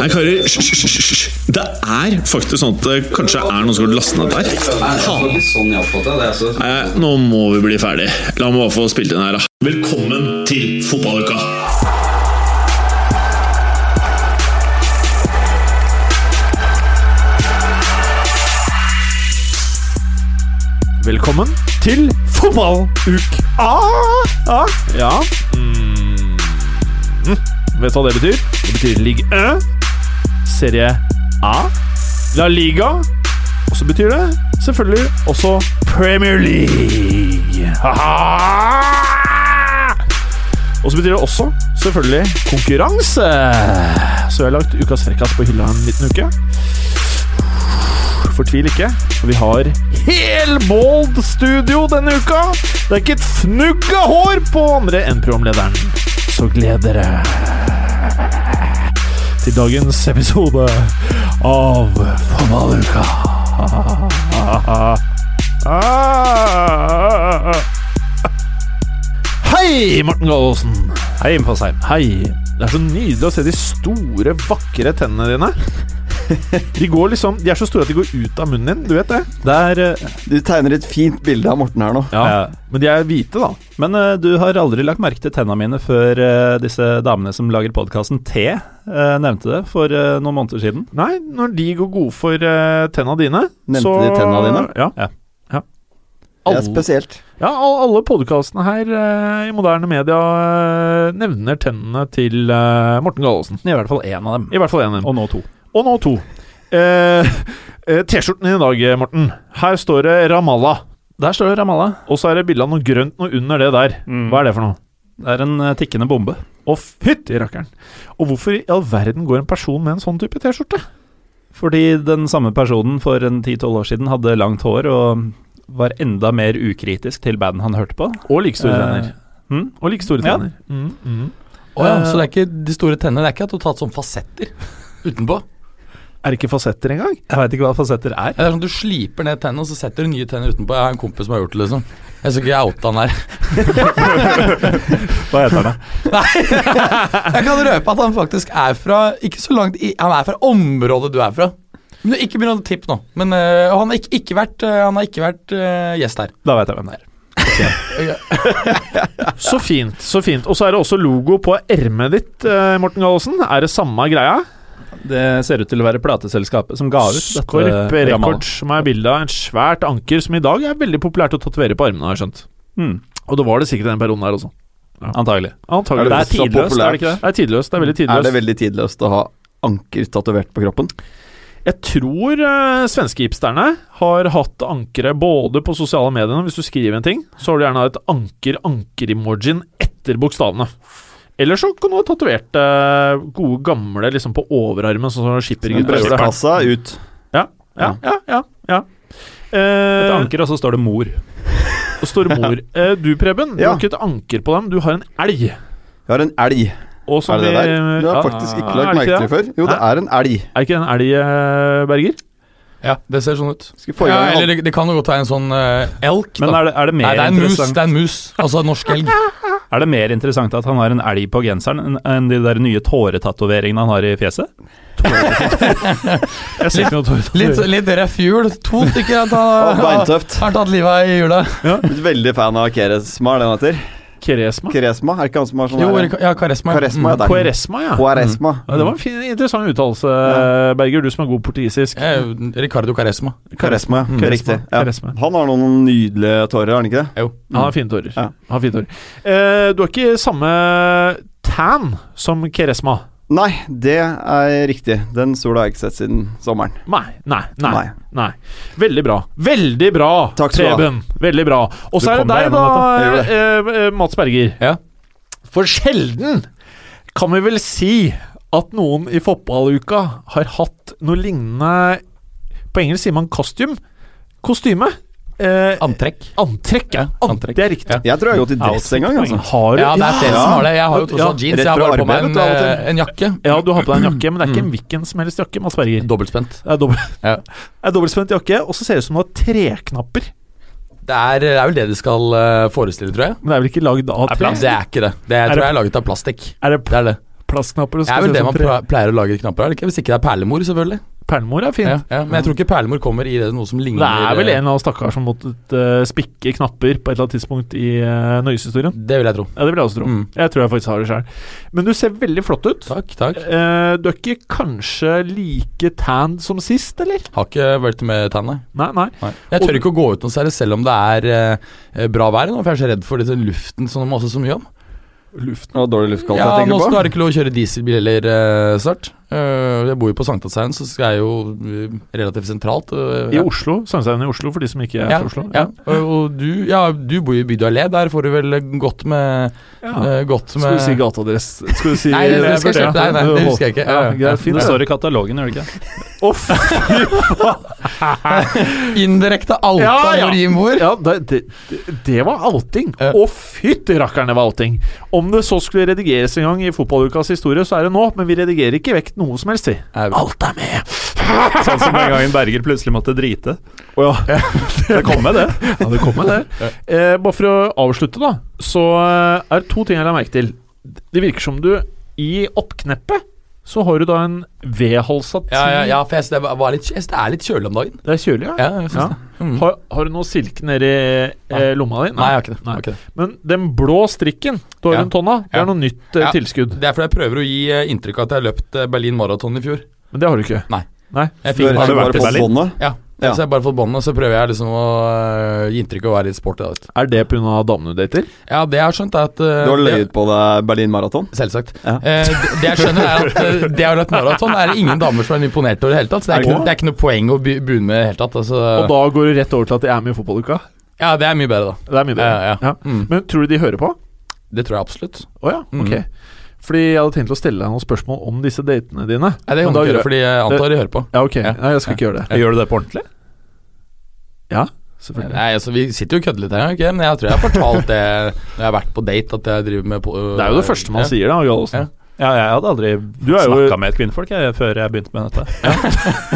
Nei, karer, hysj. Det er faktisk sånn at det kanskje er noen som har lastet ned der. Sånn. Altså. Nei, nå må vi bli ferdig. La meg bare få spilt inn her, da. Velkommen til fotballuka! Velkommen til fotballuka! Ah, ja. Mm. Vet du hva det betyr? Det betyr Ligue 1, Serie A, La Liga, og så betyr det selvfølgelig også Premier League. Haha! Og så betyr det også selvfølgelig konkurranse. Så jeg har lagt ukas frekkas på hylla en liten uke. Fortvil ikke, for vi har helbold studio denne uka. Det er ikke et fnugg av hår på andre enn programlederen. Så gled dere til dagens episode av Fotballuka. Hei, Morten Gallosen. Hei, Imfasheim. Hei. Det er så nydelig å se de store, vakre tennene dine. De går liksom De er så store at de går ut av munnen din. Du vet det? Det er, eh, du tegner et fint bilde av Morten her nå. Ja, Men de er hvite, da. Men eh, du har aldri lagt merke til tennene mine før eh, disse damene som lager podkasten T, eh, nevnte det for eh, noen måneder siden. Nei, når de går gode for uh, tenna dine Nevnte de tenna dine? Ja. Ja. ja. Det er Alle, spesielt. ja, all- alle podkastene her eh, i moderne media eh, nevner tennene til eh, Morten Gallosen. I hvert fall én av dem. I hvert fall en av dem. Og nå to. Og nå to. Eh, eh, T-skjorten din i dag, eh, Morten. Her står det Ramallah. Der står det Ramallah. Og så er det bilde av noe grønt noe under det der. Hva er det for noe? Det er en eh, tikkende bombe. Å, fytti rakkeren. Og hvorfor i all verden går en person med en sånn type T-skjorte? Fordi den samme personen for en 10-12 år siden hadde langt hår og var enda mer ukritisk til banden han hørte på. Og like store Eh, tenner. hm? Og like store Ja. tenner. Mm, mm. Oh, ja, så det er ikke de store tennene? Det er ikke at du har tatt sånn fasetter utenpå? Er det ikke fasetter engang? Jeg veit ikke hva fasetter er. Det er sånn Du sliper ned tennene, og så setter du nye tenner utenpå. Jeg har en kompis som har gjort det, liksom. Jeg skal ikke oute han her. Hva heter han, da? Nei, Jeg kan røpe at han faktisk er fra Ikke så langt i Han er fra området du er fra. Men Ikke begynn å tippe nå. Men øh, han har ikke, ikke vært, øh, han har ikke vært øh, gjest her. Da vet jeg hvem det er. Så fint. så fint Og så er det også logo på ermet ditt, Morten Gallosen. Er det samme greia? Det ser ut til å være plateselskapet som ga ut dette Skorp Ramallah. Records, som er bilde av en svært anker som i dag er veldig populært å tatovere på armene, har jeg skjønt. Mm, Og det var det sikkert i den perioden her også. antagelig. Antagelig. Er Det det er tidløst, er det ikke det? Det er tidløst, det er veldig Er det tidløst. veldig tidløst å ha anker tatovert på kroppen? Jeg tror uh, svenske hipsterne har hatt ankere både på sosiale medier Hvis du skriver en ting, så har du gjerne et anker-anker-emojien etter bokstavene. Eller så kan du ha tatovert eh, gode gamle liksom på overarmen, sånn som skippergutter gjør det. Brystkassa ut. Ja, ja, ja. ja, ja. Et Eh, anker, og så står det mor. og står mor. Eh, du, Preben, du Ja. har ikke et anker på dem, du har en elg. Jeg har en elg. Og som Er det det vi- der? Du har ja, faktisk ikke er lagt det merke til det? før. Jo, det er en elg. Er ikke det en elg, eh, Berger? Ja, det ser sånn ut. Skal få Ja, gang eller det, det kan jo godt være en sånn øh, elk, Men da. er det, er det mer Nei, det er en mus. interessant Det er en mus. Altså norsk elg. Er det mer interessant at han har en elg på genseren enn- de der nye tåretatoveringene han har i fjeset? Jeg ser ikke. Litt, litt røff hjul. To stykker har tatt, har tatt livet av i hjulet. Ja. veldig fan av Keresma, er det han heter? Keresma? Keresma? Er det ikke han som har sånn Jo, her- ja, karesma. Karesma, Mm. det ja. den. Mm. ja. Det var en fin, interessant uttalelse, Berger. Du som er god portugisisk. Eh, Ricardo Caresma. Caresma, ja. Mm. Riktig. Ja. Karesma. Han har noen nydelige tårer, har han ikke det? Jo. Han har fine tårer. Ja. Har fine tårer. Eh, du har ikke samme tan som Keresma? Nei, det er riktig. Den sola har jeg ikke sett siden sommeren. Nei, nei, nei. Nei. nei. Veldig bra. Veldig bra, Takk skal Preben! ha. Veldig bra. Og så er det deg, da, eh, eh, Mats Berger. Ja. For sjelden kan vi vel si at noen i fotballuka har hatt noe lignende På engelsk sier man costume. Kostyme. Eh, Antrekk. antrekk, ja. Antrekk. Det er riktig. Ja. Jeg tror jeg har gått i dress en gang. altså Har du Ja, det er flere Ja. som har det. Jeg har jo tross Ja, alt jeans. Jeg har bare på meg en, eh, en jakke. Ja, du har på deg en jakke, men det er ikke Mm. en hvilken som helst jakke. Mads Berger. Dobbeltspent. Det er, dobbelt, Ja. er dobbeltspent jakke, og så ser det ut som du har treknapper. Det er, det er vel det de skal eh, forestille, tror jeg. Men det er vel ikke lagd av tre? det er ikke det. Det Er tror det- jeg er laget av plastikk. Er det Det er det. Plastknapper. Det er vel det man pleier å lage knapper av? Hvis ikke det er perlemor, selvfølgelig. Perlemor er fint. Ja, ja, men jeg tror ikke perlemor kommer i det noe som ligner Det er vel en av oss stakkar som måtte uh, spikke knapper på et eller annet tidspunkt i uh, norgeshistorien. Det vil jeg tro. Ja, det vil jeg også tro. Mm. Jeg tror jeg faktisk har det sjøl. Men du ser veldig flott ut. Takk, takk. Uh, du er ikke kanskje like tanned som sist, eller? Har ikke vært med tann, nei. Nei, nei. Nei. Jeg tør ikke å gå ut noe særlig selv om det er uh, bra vær nå, for jeg er så redd for disse luften som det maser så mye om. Luften. Og dårlig luftkvalitet, Ja, tenker nå på? det ikke lov å kjøre dieselbil heller uh, snart. Eh, jeg bor jo på Sankthanshaugen, så skal jeg jo eh, relativt sentralt. eh, I ja. Oslo. Sankthanshaugen i Oslo, for de som ikke er Ja, fra Oslo. ja. Og, og du, ja, du bor jo i Bydalé, allé, der får du vel godt med, Ja. godt med Skal du si gateadress? Skal du si Nei, det skal jeg. Nei, nei, det husker jeg ikke. Ja, Ja. Det står i katalogen, gjør det ikke? Uff. Indirekte outa Ja, ja. hvor Jim bor. Ja, det, det, det- var outing. Ja. Å, fytti rakkeren, det var outing. Om det så skulle redigeres en gang i fotballukas historie, så er det nå, men vi redigerer ikke vekk noe som helst, vi. Alt er med! Sånn som den gangen Berger plutselig måtte drite. Å ja. Det kom med det. Ja, det kom med det. Eh, bare for å avslutte, da, så eh, er det to ting jeg la merke til. Det virker som du i oppkneppet så har du da en vedhalsa Ja, ja, ja, for jeg synes det, var- litt, jeg synes det er litt kjølig om dagen. Det er kjølig, ja. Ja, jeg synes Ja. det. Mm. Har, har du noe silke nedi eh, lomma di? Nei, jeg har ikke det. Nei. Det. Men den blå strikken du har Ja. rundt hånda, det Ja. er noe nytt eh, Ja. tilskudd. Det er fordi jeg prøver å gi eh, inntrykk av at jeg har løpt eh, Berlin Marathon i fjor. Men det har du ikke. Nei. Nei. Jeg har fikk Har du vært i Berlin? Ja, Ja. så jeg har bare og så prøver jeg liksom å øh, gi inntrykk av å være litt sporty. Er det pga. damene du dater? Ja, det jeg har skjønt, er at uh, Du har løyet på deg Berlin Maraton? Selvsagt. Ja. Uh, det, det jeg skjønner, er at uh, det å løpe maraton er det ingen damer som er imponert over i det hele tatt. Så det er, Er ikke, det er ikke noe poeng å begynne med i det hele tatt. Altså, Og da går du rett over til at de er med i fotballuka? ja, det er mye bedre, da. Det er mye bedre. Ja, ja. Mm. Men tror du de hører på? Det tror jeg absolutt. Å ja, ok. Mhm. Fordi jeg hadde tenkt å stille deg noen spørsmål om disse datene dine. Nei, det kan du ikke gjøre, fordi jeg antar de hører på. Ja, ok. Ja. Nei, jeg skal ikke gjøre det. Gjør du det på ordentlig? Ja, selvfølgelig. Nei, altså Vi sitter jo og kødder litt her, okay? men jeg tror jeg har fortalt det når jeg har vært på date, at jeg driver med på, øh, Det er jo det første man ja. sier, da, Gallosen. Ja. Ja, jeg hadde aldri Du er snakka med et kvinnfolk jeg, før jeg begynte med dette. Ja.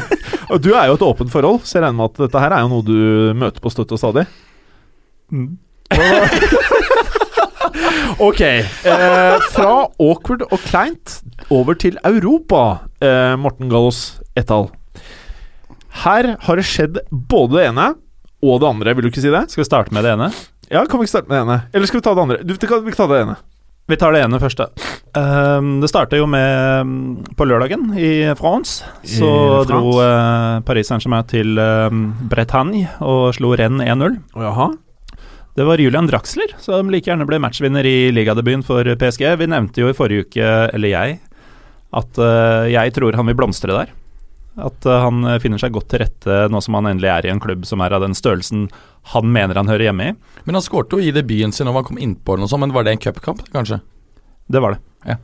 du er jo et åpent forhold, så jeg regner med at dette her er jo noe du møter på støtt og stadig. ok. Eh, fra awkward og kleint over til Europa, eh, Morten Gallos et al. Her har det skjedd både det ene og det andre, vil du ikke si det? Skal vi starte med det ene? Ja, kan vi ikke starte med det ene? Eller skal vi ta det andre? Du, kan vi kan ta det ene. Vi tar det ene først, da. Um, det starta jo med um, På lørdagen i France. Så I dro uh, Paris Saint-Germain til um, Bretagne og slo Rennes 1-0. Det var Julian Draxler som like gjerne ble matchvinner i ligadebuten for PSG. Vi nevnte jo i forrige uke, eller jeg, at eh, jeg tror han vil blomstre der. At eh, han finner seg godt til rette nå som han endelig er i en klubb som er av den størrelsen han mener han hører hjemme i. Men han skårte jo i debuten sin og han kom innpå, eller noe sånt, men var det en cupkamp, kanskje? Det var det. Ja.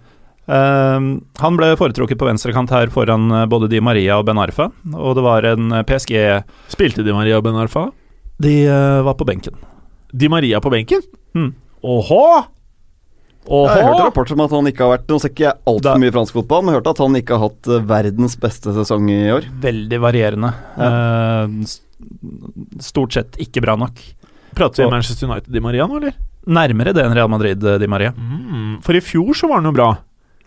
Uh, han ble foretrukket på venstrekant her foran både Di Maria og Ben Arfa, og det var en PSG Spilte Di Maria og Ben Arfa? De uh, var på benken. Di Maria på benken? Mm. Åhå! Åhå! Jeg har hørt rapporter om at han ikke har vært Nå ser ikke jeg altfor mye fransk fotball, men jeg har hørt at han ikke har hatt eh, verdens beste sesong i år. Veldig varierende. Ja. Uh, stort sett ikke bra nok. Prater vi om Manchester United Di Maria nå, eller? Nærmere det enn Real Madrid, eh, Di Maria. Mm. For i fjor så var han jo bra.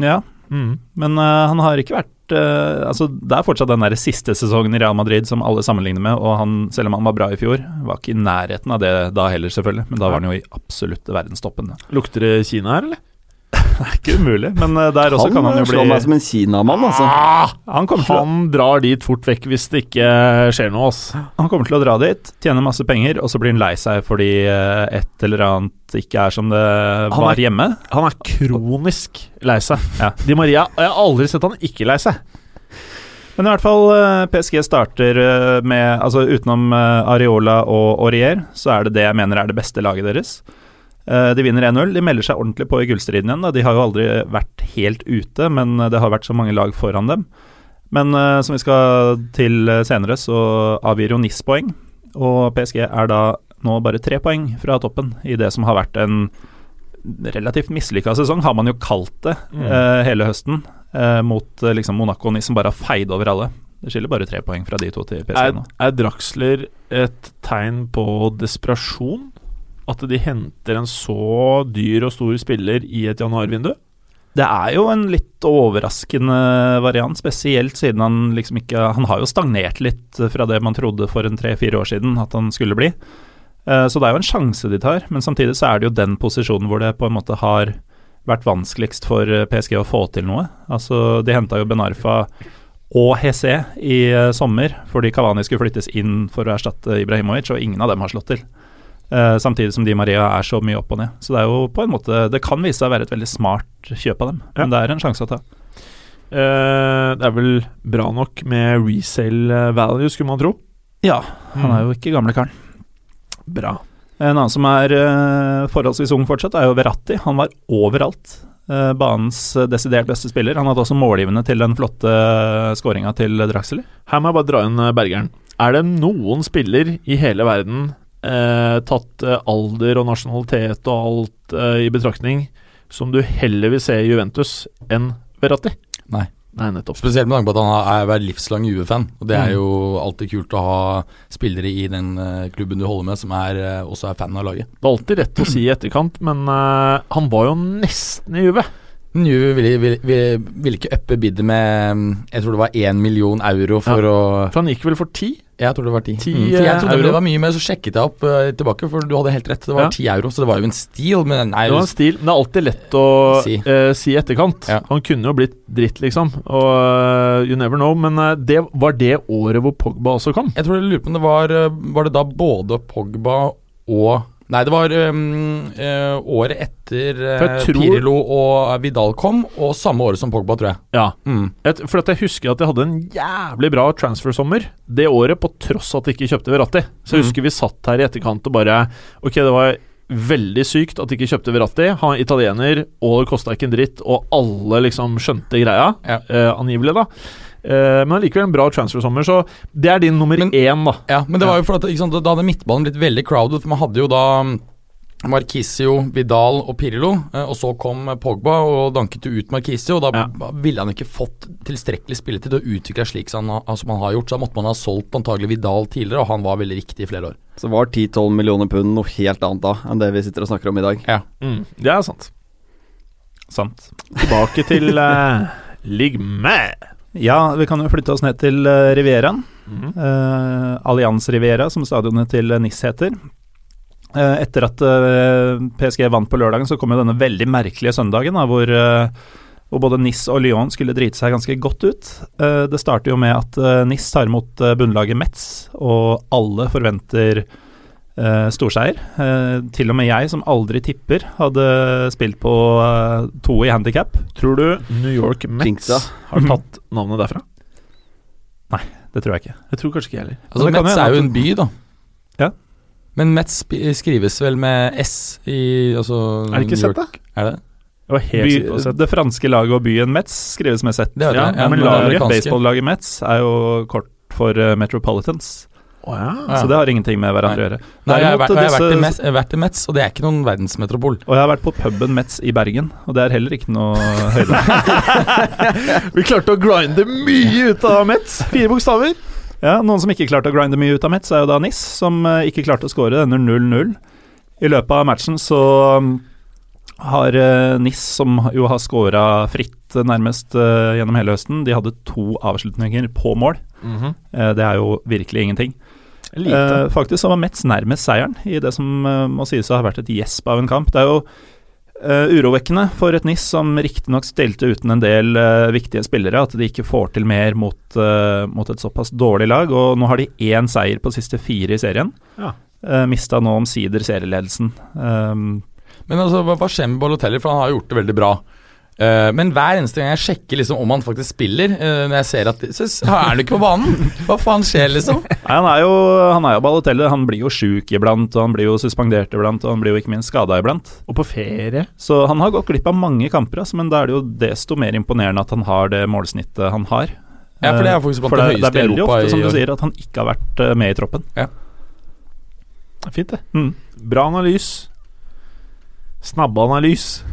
Ja, Mm. men uh, han har ikke vært eh, Altså, det er fortsatt den der siste sesongen i Real Madrid som alle sammenligner med, og han, selv om han var bra i fjor, var ikke i nærheten av det da heller, selvfølgelig. Men da var han jo i absolutte verdenstoppen. Lukter det Kina her, eller? Det er ikke umulig, men eh, der også Han, kan han jo bli Han slår meg som en kinamann, altså. Ah, han kommer, til å, drar dit fort vekk hvis det ikke skjer noe, ass. han kommer til å dra dit, tjene masse penger, og så blir han lei seg fordi eh, et eller annet ikke er som det er- var hjemme. Han er kronisk lei seg. Ja. Di Maria Jeg har aldri sett han ikke lei seg. Men i hvert fall eh, PSG starter eh, med Altså utenom eh, Areola og Aurier, så er det det jeg mener er det beste laget deres. Eh, De vinner 1-0. De melder seg ordentlig på i gullstriden igjen. Da. De har jo aldri vært helt ute, men eh, det har vært så mange lag foran dem. Men eh, som vi skal til senere, så avgir jo NIS poeng. Og PSG er da nå bare tre poeng fra toppen i det som har vært en relativt mislykka sesong, har man jo kalt det Mm. eh, hele høsten. Eh, mot eh, liksom Monaco og NIS som bare har feid over alle. Det skiller bare tre poeng fra de to til PSG Er, er Draxler et tegn på desperasjon? At de henter en så dyr og stor spiller i et januarvindu? Det er jo en litt overraskende variant, spesielt siden han liksom ikke Han har jo stagnert litt fra det man trodde for en tre-fire år siden at han skulle bli. Eh, Så det er jo en sjanse de tar, men samtidig så er det jo den posisjonen hvor det på en måte har vært vanskeligst for PSG å få til noe. Altså, de henta jo Benarfa og Hesse i eh, sommer fordi Kavani skulle flyttes inn for å erstatte Ibrahimovic, og ingen av dem har slått til. Eh, samtidig som Di Maria er så mye opp og ned. Så det er jo på en måte Det kan vise seg å være et veldig smart kjøp av dem, Ja. men det er en sjanse å ta. Uh, det er vel bra nok med resale value, skulle man tro. Ja, han er jo ikke gamle karen. Bra. En annen som er uh, forholdsvis ung fortsatt, er jo Verratti. Han var overalt. Uh, banens eh, desidert beste spiller. Han hadde også målgivende til den flotte uh, skåringa til Draxler. Her må jeg bare dra inn eh, Bergeren. Er det noen spiller i hele verden, eh, tatt eh, alder og nasjonalitet og alt eh, i betraktning, som du heller vil se i Juventus enn Verratti? Nei. Nei, nettopp. Spesielt med tanke på at han er livslang Juve-fan. Og Det er Mm. jo alltid kult å ha spillere i den eh, klubben du holder med, som er, eh, også er fan av laget. Det er alltid rett å si i etterkant, men uh, han var jo nesten i Juve. Juve ville, ville, ville, ville ikke uppe bidet med Jeg tror det var én million euro for å For han gikk vel for ti? Jeg tror det var ti. Ti, Mm, for jeg eh, trodde euro. det var mye mer, så sjekket jeg opp uh, tilbake, for du hadde helt rett. Det var Ja. ti euro, så det var jo en stil. Men nei, Det var en stil, men det er alltid lett å Si. eh, si etterkant. Ja. Han kunne jo blitt dritt, liksom. Og uh, you never know. Men eh, det var det året hvor Pogba også kom. Jeg tror jeg lurer på om det var eh, Var det da både Pogba og Nei, det var um, uh, året etter uh, tror- Pirlo og Vidal kom, og samme året som Pogba, tror jeg. Ja, Mm. et, For jeg husker at jeg hadde en jævlig bra transfer-sommer det året, på tross at jeg ikke kjøpte Verratti. Så jeg Mm. husker vi satt her i etterkant og bare Ok, det var veldig sykt at de ikke kjøpte Verratti. Han er italiener, og det kosta ikke en dritt, og alle liksom skjønte greia. Ja. Eh, angivelig, da. Eh, men allikevel en bra transfer-sommer, så det er din nummer Men- én, da. Ja, men det var jo for at ikke sant, Da hadde midtbanen blitt veldig crowded, for man hadde jo da Markisio, Marquisio, Vidal og Pirlo, eh, og så kom Pogba og danket ut Marquisio, og da Ja. ville han ikke fått tilstrekkelig spilletid til å utvikle slik som han, har- som han har gjort. Så da måtte man ha solgt antagelig Vidal tidligere, og han var veldig riktig i flere år. Så var 10-12 millioner pund noe helt annet da enn det vi sitter og snakker om i dag. Mm, det er sant. Sant. Tilbake til uh, Ligg med. Ja, vi kan jo flytte oss ned til uh, Rivieraen. Mhm. Uh, Allianz Riviera, som stadionet til uh, NIS heter. Uh, etter at eh, PSG vant på lørdagen, så kom jo denne veldig merkelige søndagen, da, hvor, eh, hvor både NIS og Lyon skulle drite seg ganske godt ut. Eh, det starter jo med at eh, NIS tar imot uh, bunnlaget Metz, og alle forventer eh, storseier. Uh, til og med jeg, som aldri tipper, hadde spilt på uh, to i handikap. Tror du New York Mets har tatt navnet derfra? Nei, Det tror jeg ikke. Jeg tror kanskje ikke jeg heller. Altså, det kan Metz er jo en by, da. Ja. Men Metz skrives vel med S i altså, Er det ikke New sett, York? Er det? Å By, det franske laget og byen Metz skrives med Z. Det Ja, ja, men det laget. Baseballaget Metz er jo kort for eh, Metropolitans, Å ja. Så det har ingenting med hverandre å gjøre. Nei, jeg har vært, jeg har vært, Metz, jeg har vært i Metz, og det er ikke noen verdensmetropol. Og jeg har vært på puben Metz i Bergen, og det er heller ikke noe høyde. Vi klarte å grinde mye ut av Mets. Fire bokstaver. Ja, Noen som ikke klarte å grinde mye ut av Metz, er jo da NIS, som eh, ikke klarte å skåre denne 0-0. I løpet av matchen så mm, har eh, NIS, som jo har skåra fritt eh, nærmest gjennom hele høsten, de hadde to avslutninger på mål. Eh, det er jo virkelig ingenting. Lite. Eh, faktisk så var Metz nærmest seieren i det som eh, må sies å ha vært et gjesp av en kamp. Det er jo Uh, urovekkende for et NIS som riktignok stelte uten en del uh, viktige spillere, at de ikke får til mer mot, uh, mot et såpass dårlig lag. Og nå har de én seier på siste fire i serien. Ja. Uh, Mista nå omsider serieledelsen. Um, Men altså, hva skjer med Balotelli, for han har gjort det veldig bra. Eh, men hver eneste gang jeg sjekker liksom om han faktisk spiller, uh, når jeg ser at Så er han ikke på banen! Hva faen skjer, liksom? nei, han er jo Han er jo Balotelli. Han blir jo sjuk iblant, og han blir jo suspendert iblant, og han blir jo ikke minst skada iblant. Og på ferie. Så han har gått glipp av mange kamper, altså, men da er det jo desto mer imponerende at han har det målsnittet han har. Ja, for det er Eh, faktisk blant for det det, det er veldig ofte, som du sier, at han ikke har vært med i troppen. Ja. Fint, det. Mm. Bra analys. Snabbeanalys.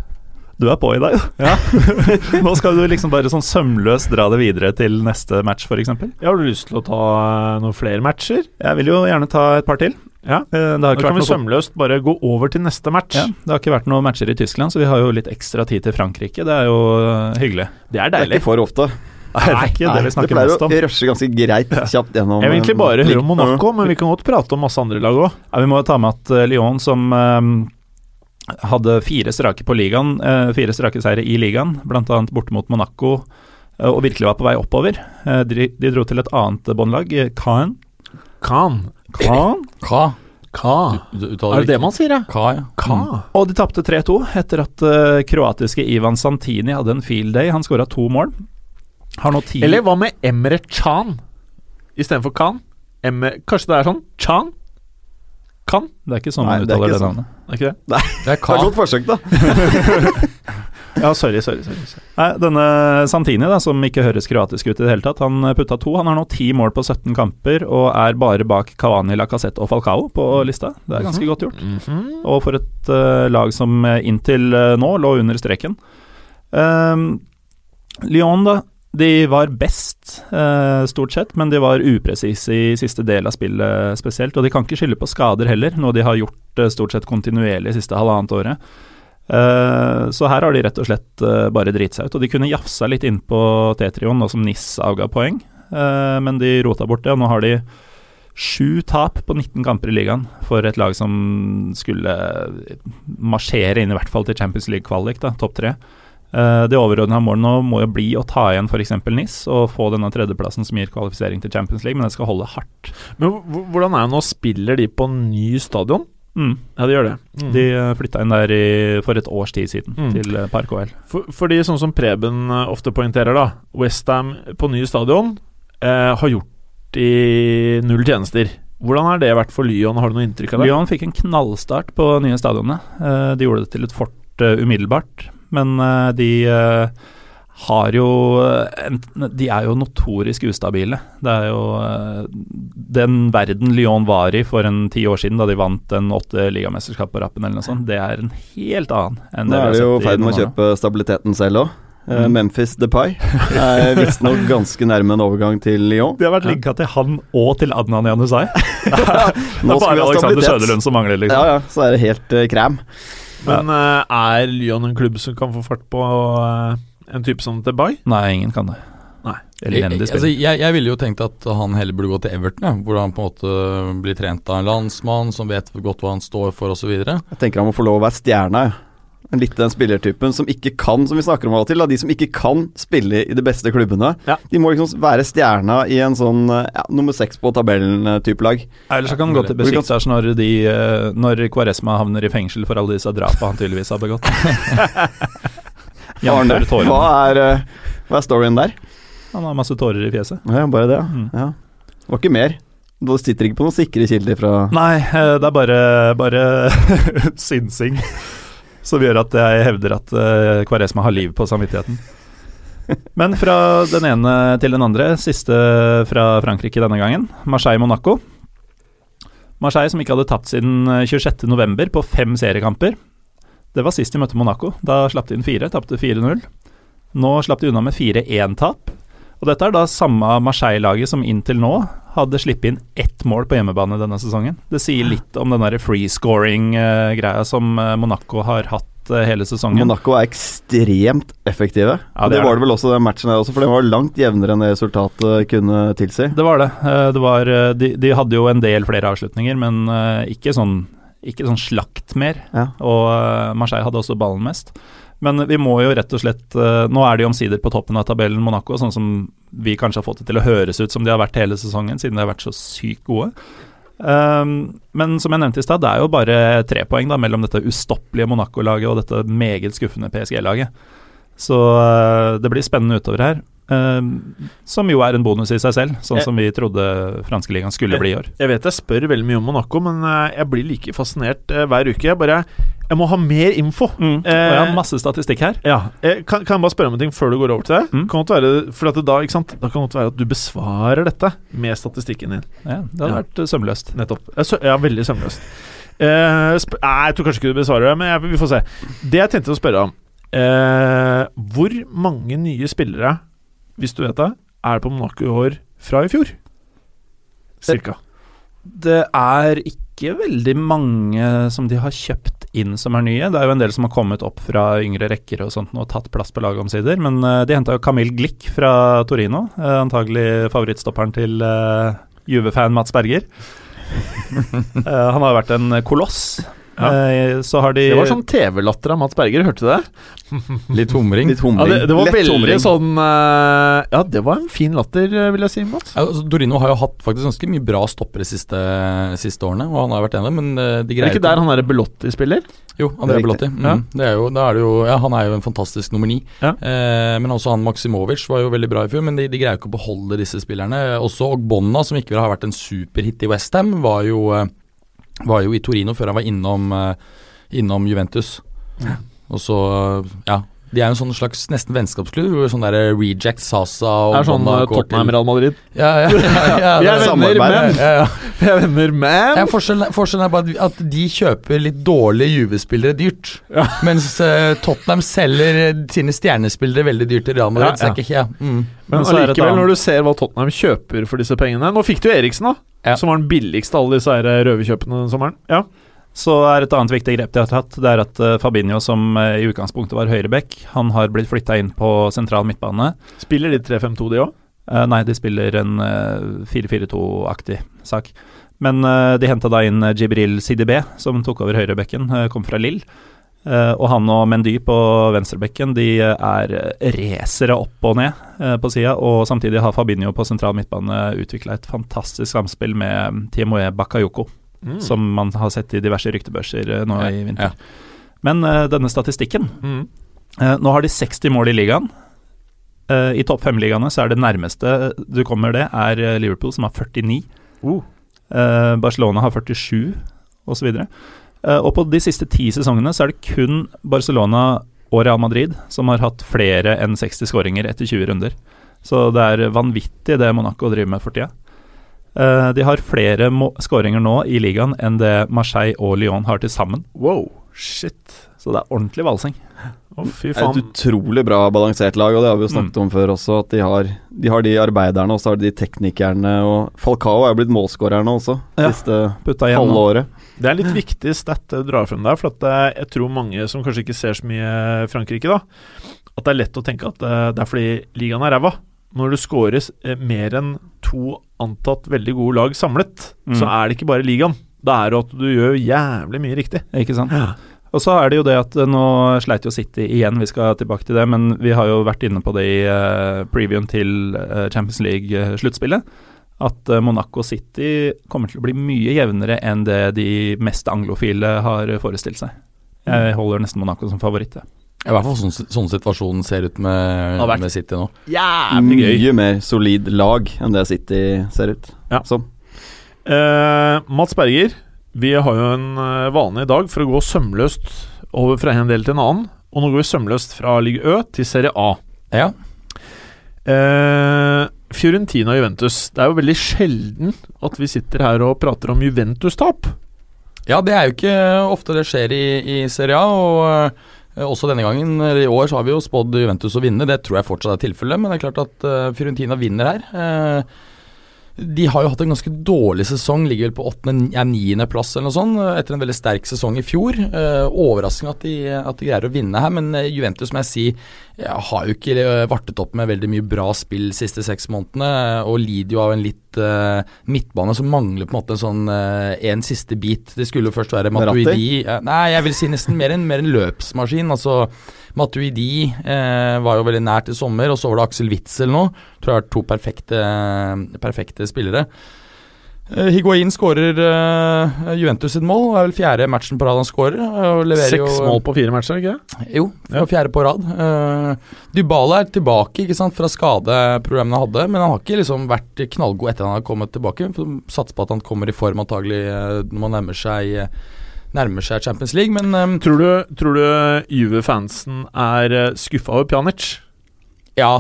Du er på i dag, ja. Nå skal du liksom bare sånn sømløst dra det videre til neste match, f.eks. Ja, har du lyst til å ta eh, noen flere matcher? Jeg vil jo gjerne ta et par til. Ja. Eh, Det har Da kan vi sømløst bare gå over til neste match. ja, det har ikke vært noen matcher i Tyskland, så vi har jo litt ekstra tid til Frankrike. Det er jo eh, hyggelig. Det er Det er ikke for ofte. Nei, det er ikke det vi det snakker pleier mest å om. rushe ganske greit kjapt gjennom Jeg vil egentlig bare høre om Monaco, men vi kan godt prate om masse andre lag òg. Ja, vi må jo ta med at Lyon, som hadde fire strake på ligaen, eh, fire strake seire i ligaen, bl.a. borte mot Monaco, eh, og virkelig var på vei oppover. Eh, de, de dro til et annet båndlag, Caen. Khan. Caen? Ka. Ka. Du du Er det det man sier, ja? Ka, ja. Ka. Og de tapte 3-2 etter at uh, kroatiske Ivan Santini hadde en field day. Han skåra to mål. Har nå ti Eller hva med Emre Chan istedenfor Khan? Emre, kanskje det er sånn? Chan? Kan? Det er ikke sånn Nei, man er uttaler det sånn. navnet. Er ikke det? Det er Det er godt forsøk, da. Ja, sorry, sorry, sorry. Nei, denne Santini, da, som ikke høres kroatisk ut i det hele tatt, han putta to. Han har nå ti mål på 17 kamper og er bare bak Cavani, Lacassette og Falcao på lista. Det er ganske godt gjort. Mhm. Og for et uh, lag som eh, inntil uh, nå lå under streken. Um, Lyon, da. De var best, eh, stort sett, men de var upresise i siste del av spillet spesielt. Og de kan ikke skylde på skader heller, noe de har gjort eh, stort sett kontinuerlig siste halvannet året. Eh, så her har de rett og slett eh, bare driti seg ut. Og de kunne jafsa litt innpå T-trioen, nå som NIS avga poeng, Eh, men de rota bort det. Og nå har de sju tap på 19 kamper i ligaen for et lag som skulle marsjere inn i hvert fall til Champions League-kvalik, topp tre. Eh, det overordna målet nå må jo bli å ta igjen f.eks. NIS og få denne tredjeplassen som gir kvalifisering til Champions League, men det skal holde hardt. Men hvordan er det nå? Spiller de på ny stadion? Mm. Ja, de gjør det. Mm. De uh, flytta inn der i, for et års tid siden, Mm. til uh, Park OL. For, fordi sånn som Preben eh, ofte poengterer, da Westham på ny stadion eh, har gjort de null tjenester. Hvordan har det vært for Lyon? Har du noe inntrykk av det? Lyon fikk en knallstart på nye stadionene. Eh, de gjorde det til et fort eh, umiddelbart, men eh, de eh, har jo eh, De er jo notorisk ustabile. Det er jo den verden Lyon var i for en ti år siden, da de vant en åtte ligamesterskap på rappen eller noe sånt, det er en helt annen enn Nå det er vi de jo i ferd med å nå. kjøpe stabiliteten selv òg. Mm. Memphis Depay er visstnok ganske nærme en overgang til Lyon. De har vært linka til han og til Adnan Janusai. det Nå er bare Alexander. Søderlund som mangler, liksom. Ja, ja, så er det helt uh. Men uh, er Lyon en klubb som kan få fart på uh, en type som Debay? Nei, ingen kan det. Elendig Jeg, altså, spill. jeg, jeg ville jo tenkt at han heller burde gå til Everton, ja, hvor han på en måte blir trent av en landsmann som vet godt hva han står for osv. Jeg tenker han må få lov å være stjerna. jeg. En Litt den spillertypen som ikke kan, som vi snakker om av og til, da, de som ikke kan spille i de beste klubbene. Ja. De må liksom være stjerna i en sånn uh, ja, nummer seks på tabellen-type lag. Ellers så kan han gå til Besiktas når, de, eh, når Kvaresma havner i fengsel for alle disse drapene han tydeligvis har begått. Arne, hva er, hva er storyen der? Han har masse tårer i fjeset. Ja, bare det, ja. Mm. ja. Det var ikke mer. Du sitter ikke på noen sikre kilder fra Nei, eh, det er bare, bare synsing som gjør at jeg hevder at eh, Kvaresma har liv på samvittigheten. Men fra den ene til den andre, siste fra Frankrike denne gangen. Marseille-Monaco. Marseille som ikke hadde tapt siden eh, 26.11. på fem seriekamper. Det var sist de møtte Monaco. Da slapp de inn fire, tapte 4-0. Nå slapp de unna med 4-1-tap. Og dette er da samme Marseille-laget som inntil nå hadde sluppet inn ett mål på hjemmebane denne sesongen. Det sier litt om den free-scoring-greia som eh, Monaco har hatt eh, hele sesongen. Monaco er ekstremt effektive. Ja, det det var det vel også den matchen her også, for den var langt jevnere enn resultatet kunne tilsi. Det var det. Eh, det var, de, de hadde jo en del flere avslutninger, men ikke sånn, ikke sånn slakt mer. Ja. Og Marseille hadde også ballen mest. Men vi må jo rett og slett eh, Nå er de omsider på toppen av tabellen Monaco, sånn som vi kanskje har fått det til å høres ut som de har vært hele sesongen, siden de har vært så sykt gode. Um, men som jeg nevnte i stad, det er jo bare tre poeng da, mellom dette ustoppelige Monaco-laget og dette meget skuffende PSG-laget. Så uh, det blir spennende utover her. Um, som jo er en bonus i seg selv, sånn Jeg- som vi trodde franske ligaen skulle bli i år. Jeg vet jeg spør veldig mye om Monaco, men eh, jeg blir like fascinert hver uke. Jeg bare Jeg må ha mer info. Mm. Eh, og jeg har masse statistikk her. Ja, eh, kan, kan jeg bare spørre om en ting før du går over til det? Mm. Kan det være, for at det da, da kan det være at du besvarer dette med statistikken din. Ja, det hadde Ja. vært eh, sømløst. Nettopp. Ja, veldig sømløst. Eh, sp nei, jeg tror kanskje ikke du besvarer det, men jeg, vi får se. Det jeg tenkte å spørre om eh, Hvor mange nye spillere, hvis du vet det, er det på Monaco i år fra i fjor? Cirka. Det er ikke ikke veldig mange som de har kjøpt inn som er nye. Det er jo en del som har kommet opp fra yngre rekker og sånt og tatt plass på laget omsider. Men eh, de henta jo Camille Glick fra Torino, eh, antagelig favorittstopperen til uh, Juve-fan Mats Berger. Eh, han har vært en koloss. Ja. Eh, så har de Det var sånn TV-latter av Mats Berger, hørte du det? Litt humring. Litt Ja, det, det var Lett veldig humring. sånn eh, Ja, det var en fin latter, eh, vil jeg si, Mats. Ja, altså, Dorino har jo hatt faktisk ganske mye bra stoppere de siste, siste årene, og han har vært enig, men de Er det ikke der han er Belotti spiller? Jo, André Belotti. Mm. Ja. Det er jo, er det jo, ja, han er jo en fantastisk nummer ni. Ja. Eh, men også han Maksimovic var jo veldig bra i fjor, men de, de greier jo ikke å beholde disse spillerne. Også Ogbonna, som ikke har vært en superhit i Westham, var, jo, eh, var jo i Torino før han var innom, eh, innom Juventus. Og så, eh, ja de er jo en sånn slags nesten vennskapsklubb. Sånn der Reject, Sasa og Er sånn eh, Tottenham Real Madrid. Ja, ja, ja, ja, Vi er venner, men ja, ja. Vi er venner, men Ja, forskjellen, forskjellen er bare at- de kjøper litt dårlige Juve-spillere dyrt. Ja. Mens uh, Tottenham selger eh, sine stjernespillere veldig dyrt til Real Madrid. Ja, så er ikke, ja. mm. Men det allikevel, når du ser hva Tottenham kjøper for disse pengene Nå fikk du Eriksen, da. Ja. Som var den billigste av alle disse eh, røverkjøpene den sommeren. Ja. Så er et annet viktig grep de har tatt, det er at eh, Fabinho, som eh, i utgangspunktet var høyreback, han har blitt flytta inn på sentral midtbane. Spiller de 3-5-2, de òg? Uh, nei, de spiller en uh, 4-4-2-aktig sak. Men uh, de henta da inn eh, Jibril Sidibé, som tok over høyrebekken, eh, kom fra Lill. Eh, og han og Mendy på venstrebekken de eh, er eh, racere opp og ned eh, på sida. Og samtidig har Fabinho på sentral midtbane utvikla et fantastisk samspill med Timoe Bakayoko, Mm. som man har sett i diverse ryktebørser eh, nå i vinter. Ja. Men uh, denne statistikken Mm. uh, nå har de 60 mål i ligaen. Uh, I topp fem-ligaene så er det nærmeste du kommer det, er Liverpool, som har 49. Oh. Eh, Barcelona har 47, osv. Uh, og på de siste ti sesongene så er det kun Barcelona og Real Madrid som har hatt flere enn 60 skåringer etter 20 runder. Så det er vanvittig det Monaco driver med for tida. Eh, de har flere skåringer nå i ligaen enn det Marseille og Lyon har til sammen. Wow, shit. Så det er ordentlig valsing. Oh, fy Det er et utrolig bra balansert lag, og det har vi jo snakket Mm. om før også. At de har, de har de arbeiderne, og så har de de teknikerne. Og Falcao er jo blitt målskårer nå også, Ja. siste Putta igjen halve året. Det er litt viktig stat du drar frem der, for at eh, jeg tror mange som kanskje ikke ser så mye Frankrike, da, at det er lett å tenke at eh, det er fordi ligaen er ræva. Når du scores eh, mer enn to antatt veldig gode lag samlet, Mm. så er det ikke bare ligaen. Da er det at du gjør jævlig mye riktig. Ikke sant? Og så er det jo det at eh, nå sleit jo City igjen, vi skal tilbake til det, men vi har jo vært inne på det i eh, previewen til eh, Champions League-sluttspillet. At Monaco City kommer til å bli mye jevnere enn det de mest anglofile har forestilt seg. Jeg holder nesten Monaco som favoritt. jeg. I hvert fall sånn, sånn situasjonen ser ut med, med City nå. Jævlig gøy. Mye mer solid lag enn det City ser ut Ja. som. Eh, Mats Berger, vi har jo en eh, vane i dag for å gå sømløst over fra en del til en annen. Og nå går vi sømløst fra Ligue Ø til Serie A. Ja. Eh, Fiorentina og Juventus. Det er jo veldig sjelden at vi sitter her og prater om Juventus-tap. ja, det er jo ikke ofte det skjer i, i Serie A. Og også denne gangen, i år, så har vi jo spådd Juventus å vinne. Det tror jeg fortsatt er tilfellet, men det er klart at eh, Fiorentina vinner her. De har jo hatt en ganske dårlig sesong, ligger vel på åttende, ja, niendeplass eller noe sånt, etter en veldig sterk sesong i fjor. Eh, overraskende at de, at de greier å vinne her, men eh, Juventus må jeg si har jo ikke eh, vartet opp med veldig mye bra spill de siste seks månedene, eh, og lider jo av en litt uh, midtbane som mangler på en måte en sånn uh, en siste bit. Det skulle jo først være Matuidi Nei, jeg vil si nesten mer en, mer en løpsmaskin. altså Matuidi var jo veldig nært i sommer, og så var det Aksel Witzel nå. Tror jeg har vært to perfekte, perfekte spillere. Eh, Higuain skårer uh, Juventus sitt mål. Det er vel fjerde matchen på rad han skårer. Og Seks jo, mål på fire matcher, ikke det? Jo, Ja. fjerde på rad. Uh, Dybala er tilbake ikke sant, fra skadeproblemene han hadde, men han har ikke liksom vært knallgod etter han har kommet tilbake. Satser på at han kommer i form antagelig eh, når man nærmer seg, eh, nærmer seg Champions League, men eh, Tror du, tror du Juve-fansen er skuffa over Pjanic? ja.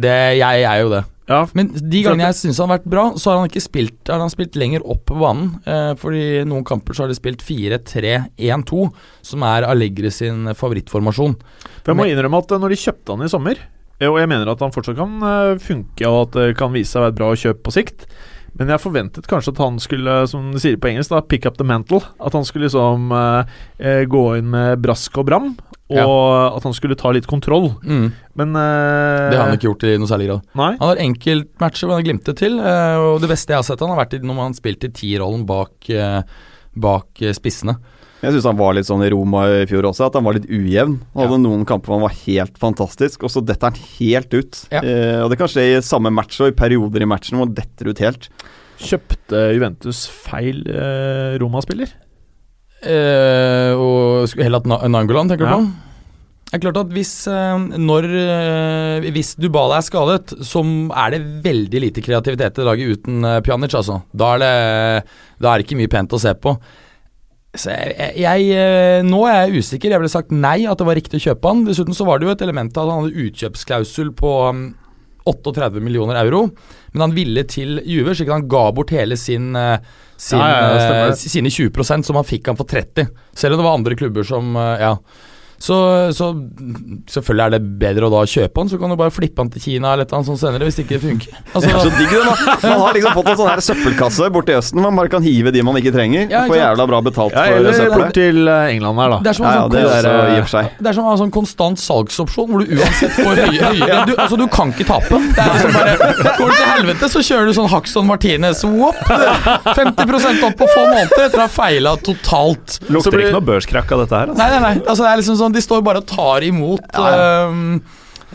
Det, jeg er jo det. Ja, Men de gangene jeg syns han har vært bra, så har han ikke spilt Har han spilt lenger opp på banen. Eh, fordi i noen kamper så har de spilt 4-3-1-2, som er Allegri sin favorittformasjon. For jeg må Men- innrømme at eh, når de kjøpte han i sommer, eh, og jeg mener at han fortsatt kan eh, funke, og at det kan vise seg å være et bra kjøp på sikt, Men jeg forventet kanskje at han skulle, som de sier på engelsk, da, pick up the mantle. At han skulle liksom eh, gå inn med brask og bram, og at han skulle ta litt kontroll. Mm. Men uh, Det har han ikke gjort i noe særlig grad. Nei. Han har enkeltmatcher hvor han har glimtet til, uh, og det beste jeg har sett han har vært i når han spilte spilt i tierrollen bak, uh, bak eh, spissene. Jeg syns han var litt sånn i Roma i fjor også, at han var litt ujevn. Han hadde noen kamper hvor han var helt fantastisk, og så detter han helt ut. Ja. Eh, og Det kan skje i samme match og i perioder i matchen hvor han detter ut helt. Kjøpte Juventus feil eh, Roma-spiller? Eh, og hatt Nangolan, tenker Ja. du på? Det er klart at hvis, eh, når, eh, hvis Dubala er skadet, så er det veldig lite kreativitet i laget uten eh, Pjanic, altså. Da er, det, da er det ikke mye pent å se på. Så jeg, jeg, nå er jeg usikker. Jeg ville sagt nei, at det var riktig å kjøpe han. Dessuten så var det jo et element av at han hadde utkjøpsklausul på um, 38 millioner euro. Men han ville til Juve, slik at han ga bort hele sin, eh, sin Ja, ja, eh, sine 20% som han fikk han for 30. Selv om det var andre klubber som eh, Ja. Så, så selvfølgelig er det bedre å da kjøpe han, så kan du bare flippe han til Kina eller et eller annet sånt senere, hvis det ikke funker. Det er så Altså, digg det, da. Man har liksom fått en sånn her søppelkasse borte i Østen. Man bare kan hive de man ikke trenger. Ja, Får jævla bra betalt Ja, for søppelet. til eh, England her, da. det er som sånn å ha en sånn konstant salgsopsjon hvor du uansett får høye, høye du, Altså, du kan ikke tape. Det er liksom bare Går du til helvete, så kjører du sånn Haxon Martinez. Whoop, 50% opp på få måneder etter å ha feila totalt. Så Lukter blir- ikke noe børskrakk av dette her. Altså. Nei, nei, nei. Altså, det er liksom sånn De står bare og tar imot øhm,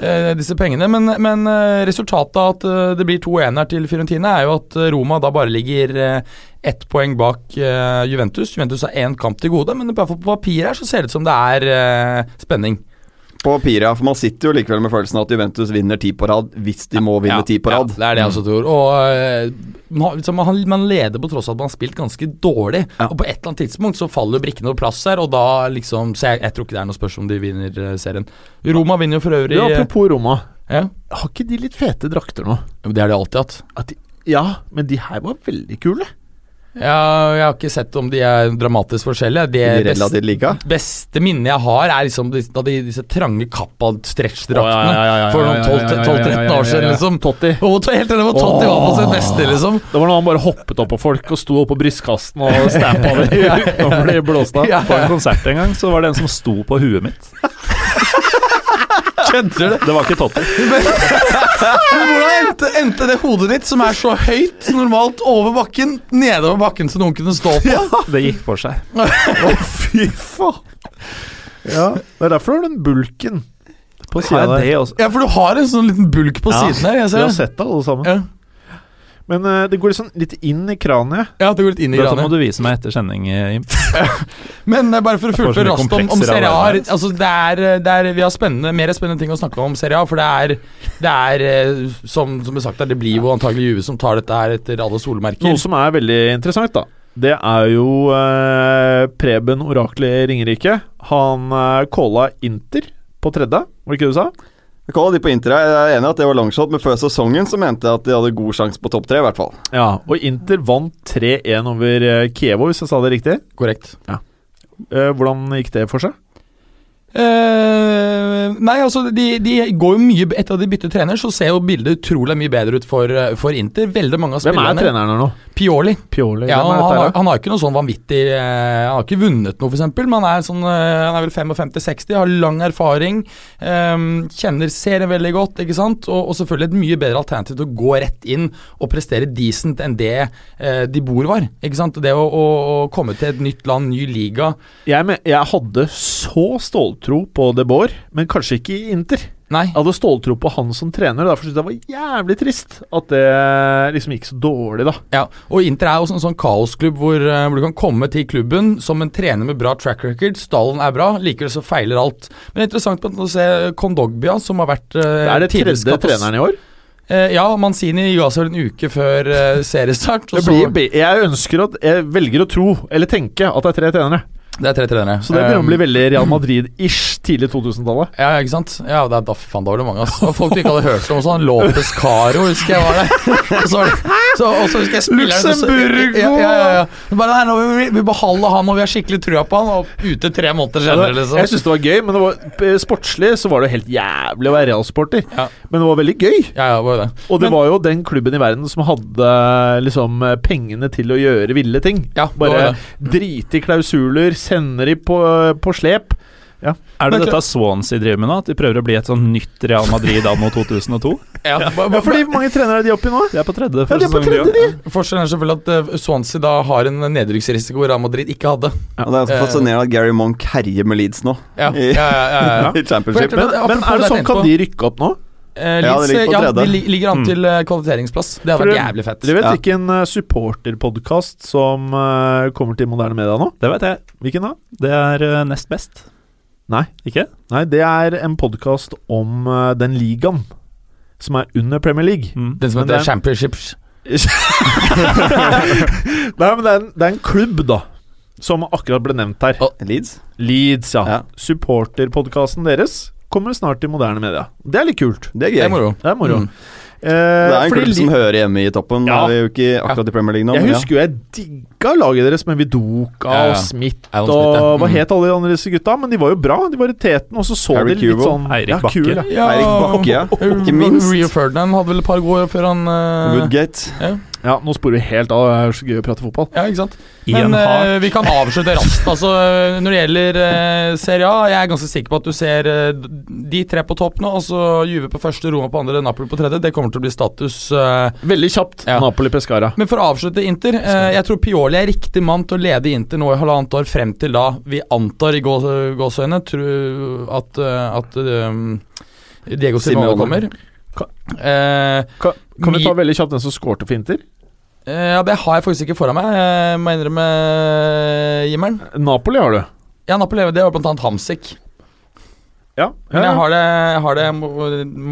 eh, disse pengene. Men, men eh, resultatet av at eh, det blir to her til Fiorentina, er jo at eh, Roma da bare ligger eh, ett poeng bak eh, Juventus. Juventus har én kamp til gode, men på papir her så ser det ut som det er eh, spenning. På Pira, for man sitter jo likevel med følelsen at Juventus vinner ti på rad hvis de må vinne ti på rad. Ja, det er det jeg også tror. Og man, liksom, man, man leder på tross av at man har spilt ganske dårlig. Ja. Og på et eller annet tidspunkt så faller jo brikkene på plass her, og da liksom Så jeg, jeg tror ikke det er noe spørsmål om de vinner eh, serien. Roma vinner jo for øvrig eh, apropos Roma. ja. Har ikke de litt fete drakter nå? Det har de alltid hatt. At de, ja, men de her var veldig kule. Ja, jeg har ikke sett om de er dramatisk forskjellige. Det de relativt like. beste minnet jeg har, er liksom de, da de, disse trange kappa-stretch-draktene. For noen ja, ja, ja, 12-13 ja, ja, år siden, liksom. Totti. Oh, helt enig, hvor Totti var på sitt beste, liksom. Det var når han bare hoppet opp på folk og sto opp på brystkasten og stampa dem av. Ja, På en konsert en gang så var det en som sto på huet mitt. Kødder du? Det var ikke Totti. Hvordan endte, endte det hodet ditt, som er så høyt normalt over bakken, nedover bakken så noen kunne stå på? Det gikk for seg. Å, fy faen! Ja, det er derfor du har den bulken på sida der. Ja, for du har en sånn liten bulk på Ja, siden her. Jeg Vi har sett det, alle sammen. Ja. Men uh, det går liksom litt inn i kraniet. ja, det går litt inn i Dette må du vise meg etter sending, eh, Jim. Men uh, bare for å fullføre raskt om, om Serie A altså, det er, det er, Vi har spennende, mer spennende ting å snakke om om Serie A. For det er, det er uh, som, som sagt det blir jo antagelig Juve som tar dette her etter alle solmerker. Noe som er veldig interessant, da. Det er jo Preben Oraklet i Ringerike. Han uh, calla Inter på tredje, var det ikke det du sa? Jeg kaller de på Inter. Jeg er enig i at det var longshot, men før sesongen så mente jeg at de hadde god sjanse på topp tre, i hvert fall. Ja, og Inter vant 3-1 over eh, Kievo, hvis jeg sa det riktig. Korrekt. Ja. hvordan gikk det for seg? Eh, nei, altså de, de går jo mye Etter at de bytter trener, så ser jo bildet utrolig mye bedre ut for, eh, for Inter. Veldig mange av Hvem er treneren her nå? Pioli. Pioli? Ja, han, han, han har ikke noe sånn vanvittig uh, Han har ikke vunnet noe, f.eks., men han er, sånn, uh, han er vel 55-60, har lang erfaring. Um, kjenner serien veldig godt, ikke sant? Og, og selvfølgelig et mye bedre alternativ til å gå rett inn og prestere decent enn det de bor var. Ikke sant? Det å, å, å komme til et nytt land, ny liga Jeg, med, jeg hadde så ståltro på De Boer, men kanskje ikke i Inter. Nei. Jeg hadde ståltro på han som trener, og derfor syntes jeg det var jævlig trist at det liksom gikk så dårlig, da. Ja, og Inter er jo en sånn kaosklubb hvor, eh, hvor du kan komme til klubben som en trener med bra track record. Stallen er bra, likevel så feiler alt. Men det er interessant å se Kondogbia, som har vært eh, Er det tredje treneren i år? Eh, ja, Manzini ga seg en uke før eh, seriestart. Det blir, jeg ønsker at Jeg velger å tro, eller tenke, at det er tre trenere. Det er tre trenere. Så det begynner å Um, bli veldig Real Madrid-ish tidlig 2000-tallet. Ja, ikke sant? Ja, det er, da, faen, da var det mange. Altså. Og folk du ikke hadde hørt om. Sånn Lopez Caro husker jeg var der. Og så var det Så, og så husker jeg spilleren Luxemburgo! Ja, ja, ja. Bare, nei, vi, vi beholder han, og vi har skikkelig trua på han, og ute tre måneder senere, liksom. Jeg syns det var gøy, men det var, eh, sportslig så var det helt jævlig å være realsporter. Ja. Men det var veldig gøy. Ja, ja, bare det. Og det Men- var jo den klubben i verden som hadde liksom pengene til å gjøre ville ting. Ja, Bare var drite i klausuler, sender de på, på slep. Er det Men- dette Swansea driver med nå? At de prøver å bli et sånn nytt Real Madrid anno 2002? Ja, Ja, fordi mange trenere er de oppi nå. De er på tredje Ja, de er på tredje, de de. Forskjellen er selvfølgelig at eh, Swansea da har en nedrykksrisiko Real Madrid ikke hadde. Og det er så fascinerende at Gary Monk herjer med Leeds nå, Ja, I- ja, ja, ja, ja. i championship. Men, men er det sånn, kan de rykke opp nå? Eh, Leeds, ja, ligger ja, de ligger an Mm. til mm. kvalifiseringsplass. Det hadde vært jævlig fett. Dere vet Ja. hvilken uh, supporterpodkast som uh, kommer til moderne media nå? Det vet jeg. Hvilken da? Det er uh, nest best. Nei. Ikke? Nei, det er en podkast om uh, den ligaen som er under Premier League. Mm. Den som heter er- Championships. Nei, men det er, en, det er en klubb, da, som akkurat ble nevnt her. Leeds? Leeds, ja. Ja. Supporterpodkasten deres kommer snart til moderne media. Det er litt kult. Det er Det gøy. er moro. Det er moro. Mm. Eh, Det er en klubb som hører hjemme i toppen. Ja. Ja. Vi er jo ikke akkurat i Premier League nå. Jeg husker jo jeg digga laget deres med Vidoka Ja, ja. og Smith og Smith, ja. Hva Mm. het alle de andre disse gutta? Men de var jo bra. De var i teten, og så så Harry de litt Kewell. sånn Eirik ja, Bakke. Kewell, ja. Eirik Bakke, ja. Ikke minst. Rio Ferdinand hadde vel et par år før han uh, Woodgate. Ja, nå sporer vi helt av. Det er så gøy å prate fotball. Ja, ikke sant. Men eh, vi kan avslutte raskt. Altså, når det gjelder uh, Serie A, jeg er ganske sikker på at du ser uh, de tre på topp nå. Altså Juve på første, Roma på andre, Napoli på tredje. Det kommer til å bli status. Veldig kjapt. Ja. Napoli Pescara. Men for å avslutte Inter. jeg tror Pioli er riktig mann til å lede Inter nå i halvannet år, frem til da vi antar i gås gåseøyne tro- at, at Diego Simone kommer. Ka- Eh, Kan, kan vi ta veldig kjapt den som skårte for Inter? Eh, ja, det har jeg faktisk ikke foran meg, jeg må innrømme, Jimmeren. Napoli har du. Ja, Napoli, det var blant annet Hamsik. Ja. Men jeg har det, jeg har det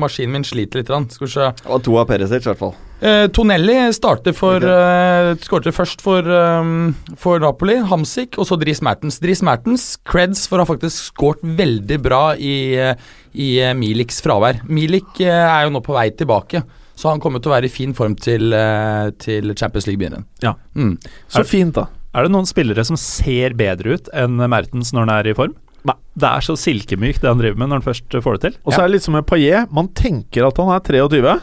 Maskinen min sliter litt. Skal vi se. Og to av Perisic, i hvert fall. Eh, Tonelli starter for okay. eh, Skårte først for, um, for Napoli. Hamsik, og så Dris Mertens. Dris Mertens, creds for å ha faktisk skåret veldig bra i, eh, i eh, Miliks fravær. Milik eh, er jo nå på vei tilbake, så han kommer til å være i fin form til, eh, til Champions League-begynnelsen. Ja. Mm. Så fint, da. Er det noen spillere som ser bedre ut enn Mertens når han er i form? Nei. Det er så silkemykt det han driver med når han først får det til. Og så er det litt som med Paillet. Man tenker at han er 23,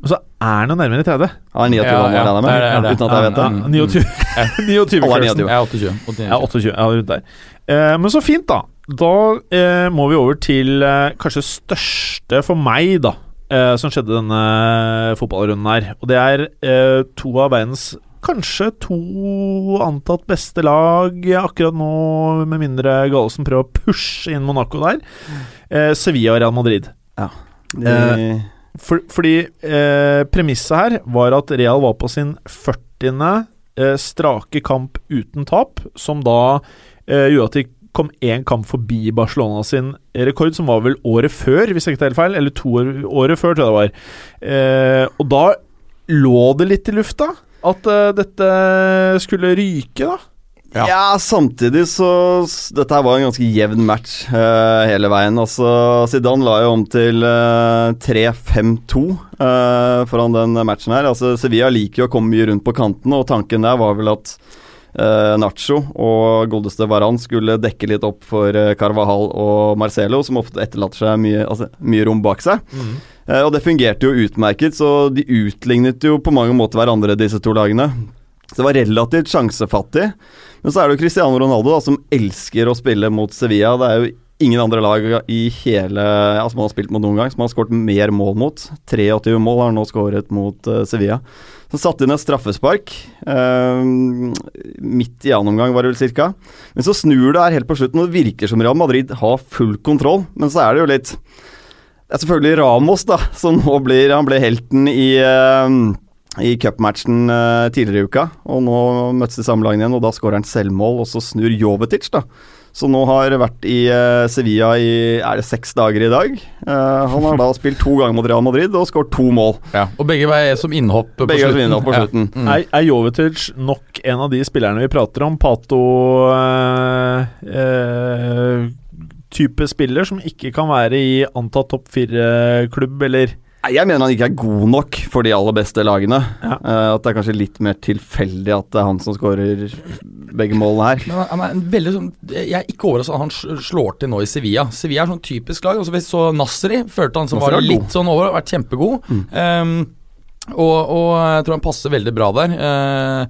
men så er han jo nærmere 30. Han er 29 Ja, år, ja, det. Uten at jeg vet det. Mm. Ja, 29. 29 er Kirsten. 29. Jeg er 28. 89. Ja, 28. Ja, rundt der. Eh, men så fint, da. Da eh, må vi over til eh, kanskje største for meg, da, eh, som skjedde denne fotballrunden her. Og det er eh, to av verdens kanskje to antatt beste lag akkurat nå, med mindre Gallosen prøver å pushe inn Monaco der. Eh, Sevilla og Real Madrid. De, For, fordi eh, premisset her var at Real var på sin 40. Eh, strake kamp uten tap, som da eh, gjorde at de kom én kamp forbi Barcelona sin rekord, som var vel året før, hvis jeg ikke tar helt feil. Eller to år, året før, tror jeg det var. Eh, og da lå det litt i lufta at eh, dette skulle ryke, da. Ja. ja. samtidig så Dette her var en ganske jevn match uh, hele veien. Altså, Zidane la jo om til uh, 3-5-2 uh, foran den matchen her. Altså, Sevilla liker jo å komme mye rundt på kantene, og tanken der var vel at Nacho og godeste Varan skulle dekke litt opp for eh, Carvajal og Marcelo, som ofte etterlater seg mye, altså, mye rom bak seg. Eh, og det fungerte jo utmerket, så de utlignet jo på mange måter hverandre, disse to lagene. Så det var relativt sjansefattig. Men så er det jo Cristiano Ronaldo da, som elsker å spille mot Sevilla. Det er jo ingen andre lag i hele ja, som han har spilt mot noen gang, som han har skåret mer mål mot. 23 mål har han nå skåret mot uh, Sevilla. Så satte inn et straffespark. eh, midt i annen omgang, var det vel cirka. Men så snur det her helt på slutten, og det virker som Real Madrid har full kontroll. Men så er det jo litt Det er selvfølgelig Ramos, da, som nå blir Han ble helten i eh, i cupmatchen uh, tidligere i uka. Og nå møttes de samme lagene igjen, og da skårer han selvmål, og så snur Jovetic, da. Så nå har vært i eh, Sevilla i er det seks dager i dag. Eh, han har da spilt to ganger mot Real Madrid og skåret to mål. Ja, og begge var som innhopp på Begge slutten. innhopp på Ja. Mm. Er, er Jovetic nok en av de spillerne vi prater om? Pato eh, eh, Type spiller som ikke kan være i antatt topp fire-klubb, eller Jeg mener han ikke er god nok for de aller beste lagene. Ja. Uh, at det er kanskje litt mer tilfeldig at det er han som skårer begge målene her. Men han- han er en veldig sånn Jeg er ikke overrasket at han slår til nå i Sevilla. Sevilla er sånn typisk lag. Altså, hvis så Nasri følte han som Nasri var litt god. sånn over, vært kjempegod. Mm. Um, og, og jeg tror han passer veldig bra der. Eh,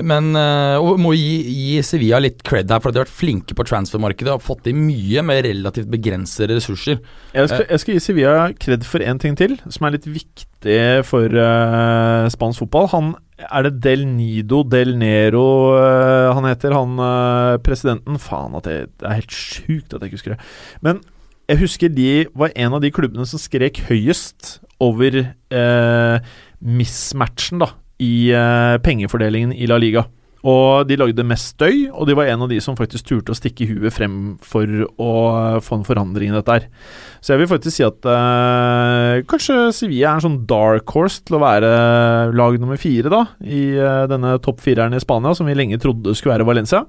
men eh, Og må gi, gi Sevilla litt cred her, for de har vært flinke på transfermarkedet og fått i mye med relativt begrensede ressurser. Jeg skal, jeg skal gi Sevilla cred for én ting til, som er litt viktig for uh, spansk fotball. Han Er det Del Nido Del Nero uh, han heter, han uh, presidenten? Faen, at det, det er helt sjukt at jeg ikke husker det. Men jeg husker de var en av de klubbene som skrek høyest over eh, mismatchen da i eh, pengefordelingen i La Liga. Og de lagde mest støy, og de var en av de som faktisk turte å stikke huet frem for å eh, få en forandring i dette her. Så jeg vil faktisk si at eh, kanskje Sevilla er en sånn dark horse til å være lag nummer fire, da, i eh, denne topp fireren i Spania, som vi lenge trodde skulle være Valencia.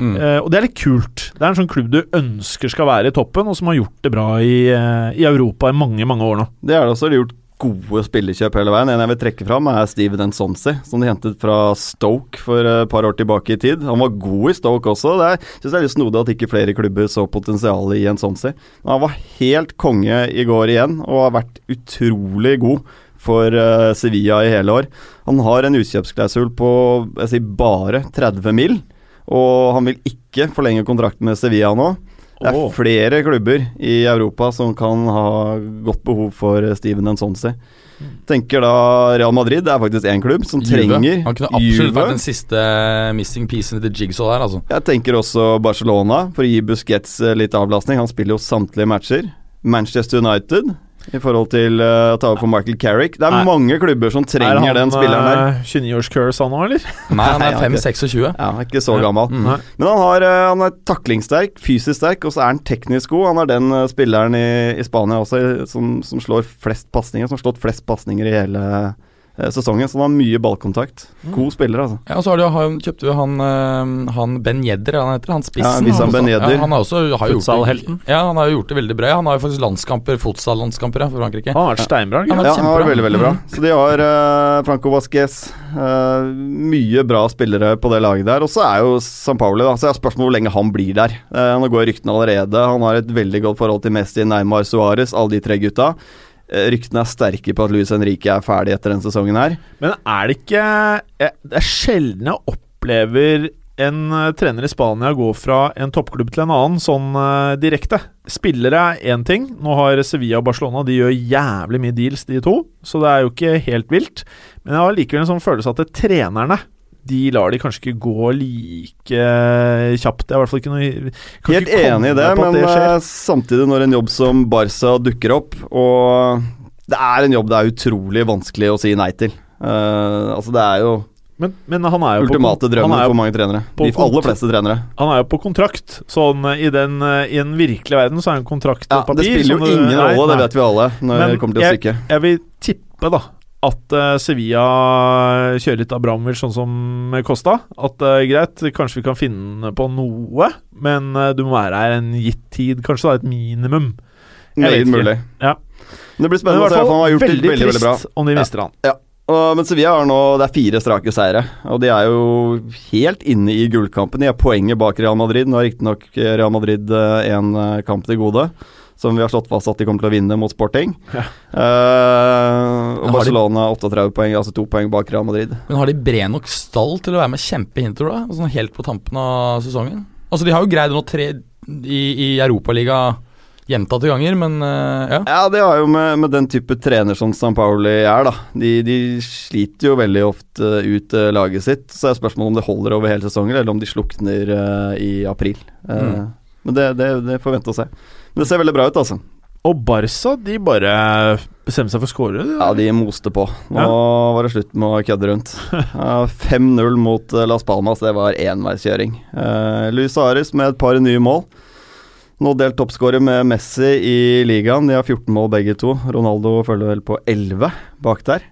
Mm. Eh, og det er litt kult. Det er en sånn klubb du ønsker skal være i toppen, og som har gjort det bra i, eh, i Europa i mange, mange år nå. Det er det også. De har gjort gode spillekjøp hele veien. En jeg vil trekke fram, er Steven Nsonsi, som de hentet fra Stoke for et par år tilbake i tid. Han var god i Stoke også. Det syns det er litt snodig at ikke flere klubber så potensialet i Nsonsi. Han var helt konge i går igjen, og har vært utrolig god for eh, Sevilla i hele år. Han har en utkjøpsklausul på jeg sier bare 30 mil, og han vil ikke forlenge kontrakten med Sevilla nå. Det er flere klubber i Europa som kan ha godt behov for Steven Nsonsi. Tenker da Real Madrid det er faktisk én klubb som Juve. trenger Han kunne absolutt Juve. vært den siste missing piecen til Jigsaw der, altså. Jeg tenker også Barcelona, for å gi Busquets eh, litt avlastning. Han spiller jo samtlige matcher. Manchester United i forhold til eh, å ta over for Michael Carrick. Det er Nei. mange klubber som trenger den spilleren der. eh, 29-års-curse han nå, eller? Nei, han er han er 5-26. Ja, han er ikke så gammel. Mm. Men han, har, eh, han er taklingssterk, fysisk sterk, og så er han teknisk god. Han er den spilleren i, i Spania også som, som slår flest pasninger, som har slått flest pasninger i hele sesongen. Så han har mye ballkontakt. God spiller, altså. Ja, og så har du, jo- kjøpte vi han, øh, han Ben Jedder, han heter han spissen. Ja, han, Ben også- Ja, han har også har gjort det- Ja, han har jo gjort det veldig bra. Han har jo faktisk landskamper, fotsal-landskamper ja, for Frankrike. Han har vært steinbra. Ja, Han har Ja, veldig, veldig bra. Mm. Så de har uh, Franco Vasquez. Uh, mye bra spillere på det laget der. Og så er jo San Pauli, da. Så har spørsmålet hvor lenge han blir der. Uh, nå går ryktene allerede. Han har et veldig godt forhold til Messi, Neymar Suárez, alle de tre gutta. Eh, ryktene er sterke på at Luis Henrique er ferdig etter denne sesongen her. Men er det ikke Det er sjelden jeg opplever en eh, trener i Spania gå fra en toppklubb til en annen sånn eh, direkte. Spillere er én ting. Nå har Sevilla og Barcelona De gjør jævlig mye deals, de to, så det er jo ikke helt vilt. Men jeg har likevel en sånn følelse at det, trenerne de lar de kanskje ikke gå like eh, kjapt. Det er i hvert fall ikke noe Helt enig i det, men skjer. eh, samtidig når en jobb som Barca dukker opp, og det er en jobb det er utrolig vanskelig å si nei til. Uh, altså Det er jo men, men han er jo ultimate drømmen han for mange trenere. De aller fleste trenere. Han er jo på kontrakt, sånn i den I den virkelige verden så er en kontrakt Ja, på papir. det spiller jo ingen rolle, det vet vi alle, når Men det kommer til jeg- stykket. Jeg vil tippe da at uh, Sevilla kjører litt Abramovic sånn som Costa. At uh, greit, kanskje vi kan finne på noe, men uh, du må være her en gitt tid. Kanskje da et minimum. Meget mulig. Ja. Det blir spennende å se, han har gjort det veldig, veldig, veldig bra. om de Ja. han. Ja. Og, men Sevilla har nå Det er fire strake seire, og de er jo helt inne i gullkampen. De er poenget bak Real Madrid. Nå har riktignok Real Madrid én kamp til gode, som vi har slått fast at de kommer til å vinne mot Sporting. Ja. Uh, og Men de- Barcelona 38 poeng, altså to poeng bak Real Madrid. Men har de bred nok stall til å være med kjempe da? Sånn helt på tampen av sesongen? Altså, de har jo greid nå tre i, i Europaliga gjentatte ganger, men uh, ja. Ja, det har jo med, med den type trener som San Pauli er, da. De, de sliter jo veldig ofte ut uh, laget sitt. Så er spørsmålet om det holder over hele sesongen, eller om de slukner uh, i april. Eh, Mm. Men det, det, det får vente og se. Det ser veldig bra ut, altså. Og Barca, de bare bestemte seg for å skåre? Ja, de moste på. Nå var det slutt med å kødde rundt. 5-0 mot eh, Las Palmas, det var enveiskjøring. Uh, Luis Ares med et par nye mål. Nå delt toppskårer med Messi i ligaen. De har 14 mål begge to. Ronaldo følger vel på 11 bak der.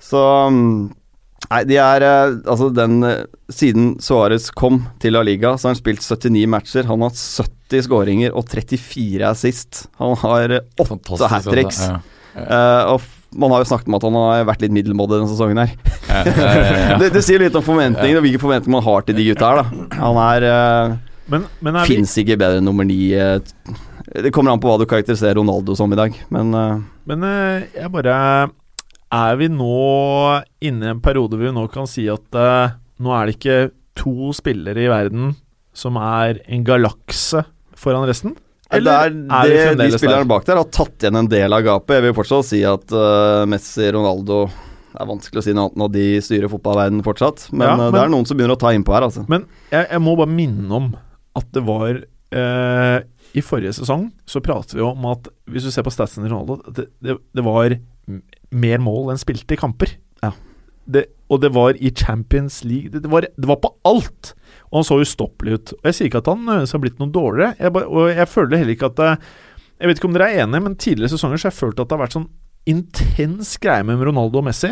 Så mm, Nei, de er eh, Altså, den eh, Siden Suárez kom til La Liga, så har han spilt 79 matcher. Han har hatt 70 skåringer og 34 assist. Han har eh, åtte hat tricks. Ja. Eh, og Man har jo snakket om at han har vært litt middelmådig denne sesongen her. Ja, ja, ja, ja. Det, det sier litt om forventninger og hvilke forventninger man har til de gutta her, da. Han er uh, Men, men er vi, Fins ikke bedre enn nummer ni. Uh, det kommer an på hva du karakteriserer Ronaldo som i dag, men men jeg bare Er vi nå inne i en periode hvor vi nå kan si at uh, nå er det ikke to spillere i verden som er en galakse foran resten? Eller det er vi fremdeles det, de spillerne der? bak der har tatt igjen en del av gapet. Jeg vil fortsatt si at uh, Messi, Ronaldo Det er vanskelig å si noe annet når de styrer fotballverdenen fortsatt. Men, Ja, men, det er noen som begynner å ta innpå her, altså. Men jeg, jeg må bare minne om at det var uh, I forrige sesong så pratet vi om at hvis du ser på statsen til Ronaldo, det, det, det var mer mål enn spilte i kamper. Ja. Det, og det var i Champions League. Det, det, var, det var på alt! Og han så ustoppelig ut. Og Jeg sier ikke at han nødvendigvis har blitt noe dårligere, jeg bare, og jeg føler heller ikke at Jeg vet ikke om dere er enige, men tidligere sesonger så har jeg følt at det har vært sånn intens greie med Ronaldo og Messi,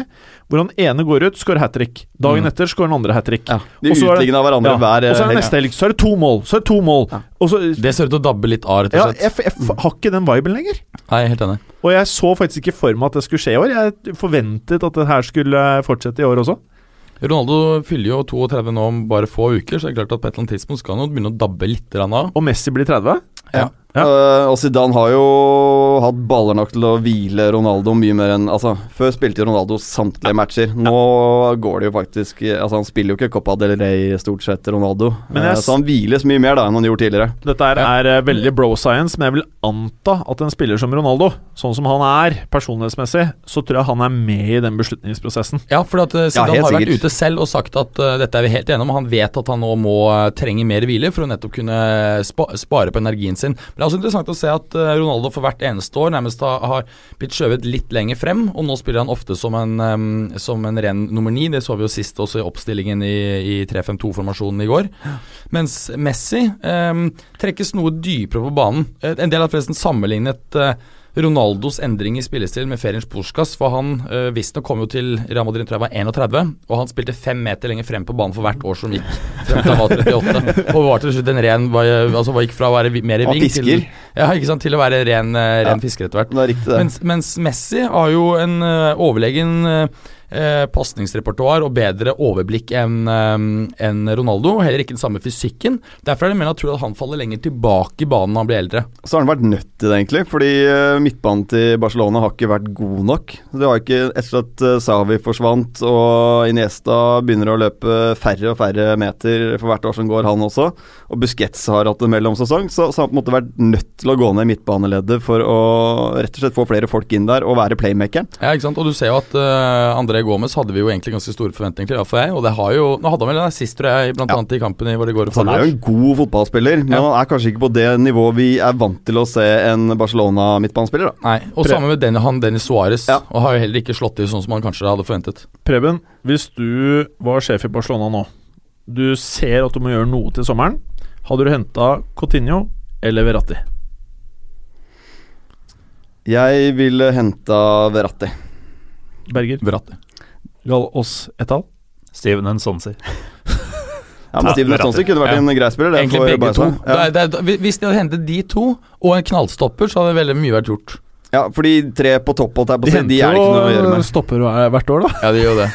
hvor han ene går ut, skårer hat trick. Dagen Mm. etter skårer den andre hat trick. Ja, de av hverandre Ja, hver og så er det neste helg, så er det to mål. Så er det to mål. Ja. Og så, Det ser ut til å dabbe litt av, rett og slett. jeg, f- jeg har ikke den viben lenger. Nei, helt enig. Og jeg så faktisk ikke for meg at det skulle skje i år. Jeg forventet at det her skulle fortsette i år også. Ronaldo fyller jo 32 nå om bare få uker, så det er klart at på et eller annet tidspunkt skal han jo begynne å dabbe litt av. Og Messi blir 30. Ja. Ja. Eh, og Zidane har jo hatt baller nok til å hvile Ronaldo mye mer enn Altså, før spilte Ronaldo samtlige matcher. Nå går det jo faktisk Altså, han spiller jo ikke Copa del Rey stort sett, Ronaldo. Men jeg uh, så han hviles mye mer da enn han gjorde tidligere. Dette er, Ja. er eh, veldig bro science, men jeg vil anta at en spiller som Ronaldo, sånn som han er personlighetsmessig, så tror jeg han er med i den beslutningsprosessen. Ja, for at uh, Zidane har vært ute selv og sagt at uh, dette er vi helt enige om. Han vet at han nå må uh, trenge mer hvile for å nettopp kunne spa spare på energien sin. Men er også interessant å se at eh, Ronaldo for hvert eneste år nærmest har, blitt skjøvet litt lenger frem, og nå spiller han ofte som en, som en ren nummer ni. Det så vi jo sist også i oppstillingen i, i 3-5-2-formasjonen i går. Mens Messi eh, trekkes noe dypere på banen. Eh, En del har forresten sammenlignet eh, Ronaldos endring i spillestil med Ferenc Puskas, for han øh, visstnok kom jo til Real Madrid tror jeg var 31, og han spilte fem meter lenger frem på banen for hvert år som gikk. Frem til han var 38. Og var til slutt en ren Altså var gikk fra å være mer i ving til, ja, ikke sant, til å være ren, eh, ren Ja. fisker etter hvert. Er. Mens, mens Messi har jo en øh, overlegen uh, pasningsrepertoar og bedre overblikk enn eh, enn Ronaldo, heller ikke den samme fysikken. Derfor er det mer naturlig at han faller lenger tilbake i banen når han blir eldre. Så har han vært nødt til det, egentlig. Fordi eh, midtbanen til Barcelona har ikke vært god nok. Det har ikke, Etter at Savi forsvant og Iniesta begynner å løpe færre og færre meter for hvert år som går, han også, og Busquets har hatt en mellomsesong, så, så har han på en måte vært nødt til å gå ned midtbaneleddet for å rett og slett få flere folk inn der og være playmakeren. Ja, ikke sant? Og du ser jo at uh, André Gomez hadde vi jo egentlig ganske store forventninger til, For jeg. Og det har jo Nå hadde han vel en assist, tror jeg, blant Ja. annet i kampen i hvor det går Så han er jo en god fotballspiller, men Ja. han er kanskje ikke på det nivået vi er vant til å se en Barcelona-midtbanespiller. da. Nei, og Pre- sammen med den, han Dennis Suárez, Ja. og har jo heller ikke slått til sånn som han kanskje hadde forventet. Preben, hvis du var sjef i Barcelona nå, du ser at du må gjøre noe til sommeren, hadde du henta Coutinho eller Verratti? Jeg ville henta Verratti. Berger, Verratti. Gal oss et al. Steven Nsonsi. Ja, men Steven Nsonsi kunne vært Ja. en grei spiller. Egentlig for begge to. Ja. Det er, det er, hvis de hadde hentet de to, og en knallstopper, så hadde veldig mye vært gjort. Ja, fordi tre på topp, holdt jeg på å De si, de er det ikke noe å gjøre med. stopper hvert år, da. Ja, de gjør det.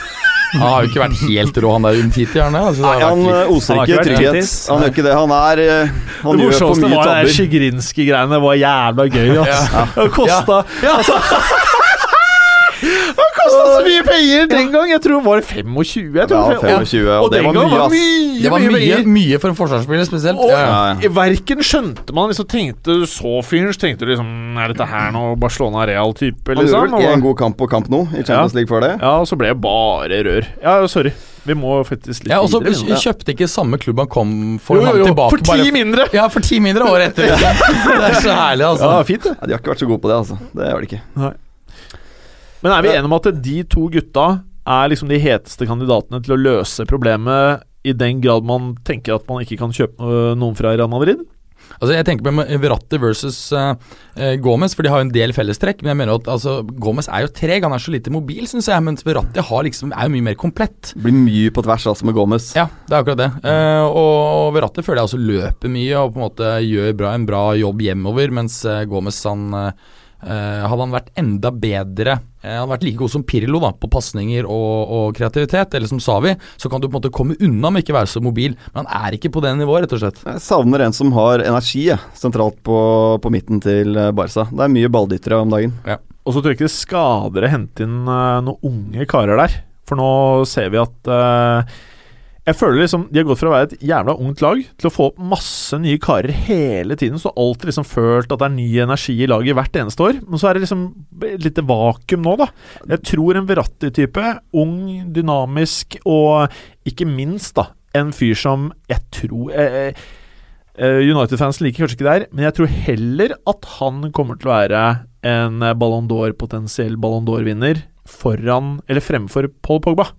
Han har jo ikke vært helt rå, han der Umtiti, han det? Altså, Nei, han vært eh, oser Han har ikke ikke trygghet. Han gjør ikke det. Han er eh, Han det gjør for mye morsomste mye var de tabber. Sjigrinski-greiene. Det var jævla gøy, altså. Ja. Det kosta Det kosta så mye penger den gang! Jeg tror det var 25. Jeg tror Ja, det var 25, og det den var mye, ass. Det var mye, mye, mye for en forsvarsspiller, spesielt. Og Ja, ja. Ja, ja. verken skjønte man liksom Tenkte du så fyren, så tenkte du liksom Er dette her noe Barcelona Real-type, Han liksom? gjorde vel en god kamp på kamp nå, i Champions Ja. League før det. ja, og så ble jeg bare rør. Ja, sorry. Vi må faktisk litt Ja, og så videre. kj- kjøpte ikke samme klubb han kom for Jo, jo, jo, tilbake for ti bare- mindre! Ja, for ti mindre år etter. Det er så herlig, altså. Ja, fint det. Ja, de har ikke vært så gode på det, altså. Det har de ikke. Men er vi enige om at de to gutta er liksom de heteste kandidatene til å løse problemet, i den grad man tenker at man ikke kan kjøpe noen fra Real Madrid? Altså Jeg tenker på Verratti versus uh, Gomez, for de har jo en del fellestrekk. Men jeg mener at altså, Gomez er jo treg, han er så lite mobil, syns jeg. Mens Verratti har liksom, er jo mye mer komplett. Blir mye på tvers altså med Gomez. Ja, det er akkurat det. Uh, og, og Verratti føler jeg også løper mye og på en måte gjør bra, en bra jobb hjemover, mens uh, Gomez han Eh, hadde han vært enda bedre eh, Han hadde vært like god som Pirlo da på pasninger og, og kreativitet, eller som Savi, så kan du på en måte komme unna med ikke være så mobil. Men han er ikke på det nivået, rett og slett. Jeg savner en som har energi ja, sentralt på, på midten til eh, Barca. Det er mye balldyttere om dagen. Og så tror jeg ikke det skader å hente inn eh, noen unge karer der. For nå ser vi at eh, Jeg føler liksom de har gått fra å være et jævla ungt lag til å få opp masse nye karer hele tiden. Så alltid liksom følt at det er ny energi i laget hvert eneste år. Men så er det liksom et lite vakuum nå, da. Jeg tror en Verratti-type, ung, dynamisk og ikke minst da en fyr som jeg tror eh, eh, United-fans liker kanskje ikke det her, men jeg tror heller at han kommer til å være en eh, Ballon d'Or, potensiell Ballon d'Or-vinner, foran, eller fremfor Paul Pogba.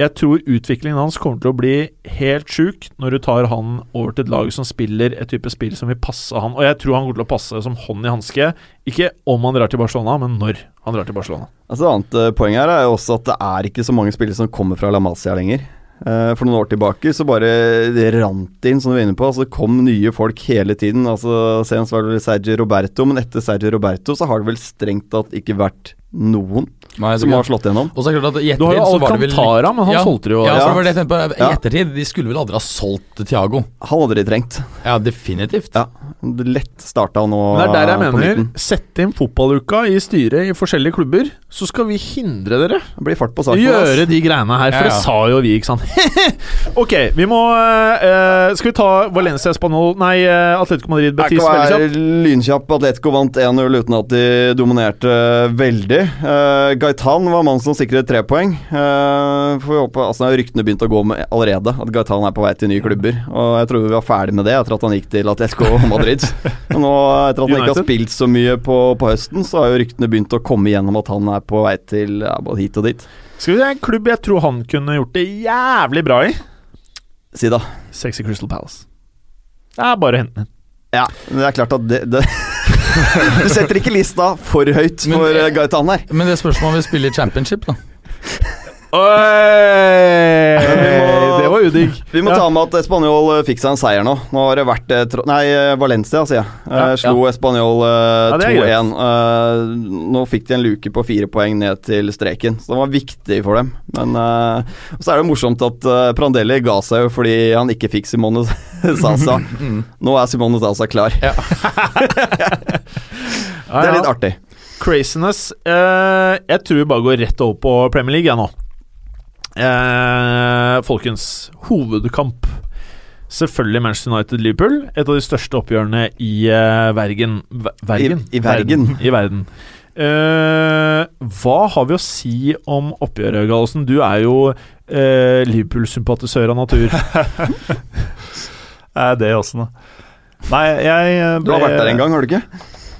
Jeg tror utviklingen hans kommer til å bli helt sjuk når du tar han over til et lag som spiller et type spill som vil passe han. Og jeg tror han kommer til å passe som hånd i hanske. Ikke om han drar til Barcelona, men når han drar til Barcelona. Altså, et annet eh, poeng her er jo også at det er ikke så mange spillere som kommer fra La Masia lenger. Eh, For noen år tilbake så bare det rant inn, som du var inne på. Altså, det kom nye folk hele tiden. Altså, Senest var det Sergio Roberto, men etter Sergio Roberto så har det vel strengt tatt ikke vært noen Nei, som har slått gjennom. Og så er det klart at i Du har jo ettertid så var det vel men han ja, solgte det jo. Ja, Ja. så det var det jeg på. I ettertid, de skulle vel aldri ha solgt Thiago. Han hadde de trengt. Ja, definitivt. Ja. Lett starta nå Men det er der jeg mener. Sett inn fotballuka i styret i forskjellige klubber, så skal vi hindre dere Det blir fart på saken. gjøre de greiene her, for Ja, ja. det sa jo vi, ikke sant? ok, vi må uh, Skal vi ta Valencia Spanol Nei, eh, Atletico Madrid Betis veldig kjapt? lynkjapp. Atletico vant 1-0 uten at de dominerte veldig. Uh, Gaitan var mannen som sikret tre poeng. Uh, får vi håpe, altså, ryktene begynt å gå med allerede, at Gaitan er på vei til nye klubber. Og Jeg trodde vi var ferdig med det etter at han gikk til Atletico Madrid. Men nå, etter at han ikke har spilt så mye på, på høsten, så har jo ryktene begynt å komme igjennom at han er på vei til ja, både hit og dit. Skal vi se en klubb jeg tror han kunne gjort det jævlig bra i. Si da. Sexy Crystal Palace. Det er bare å hente den. Ja, men det er klart at det, det Du setter ikke lista for høyt for uh, Gaitan her. Men det spørs om han vil spille i championship, da. Må- Det var udigg. Vi må ta med at Spanjol eh, fikk seg en seier nå. Nå har det vært eh, Nei, eh, Valencia, sier jeg. Ja, slo Ja, det er 2-1. Eh, nå fikk de en luke på fire poeng ned til streken, så det var viktig for dem. Men så er det morsomt at Prandelli ga seg jo fordi han ikke fikk Simone Sasa. Nå er Simone Sasa klar. Ja. Det er litt artig. Craziness. Jeg tror vi bare går rett over på Premier League, jeg nå. Eh, folkens, hovedkamp. Selvfølgelig Manchester United-Liverpool. Et av de største oppgjørene i eh, Vergen. Ver- Vergen? I- i Vergen. I verden. Eh, hva har vi å si om oppgjøret, Gallosen? Du er jo eh, Liverpool-sympatisør av natur. Er det også noe? Nei, jeg ble... Du har vært der en gang, har du ikke?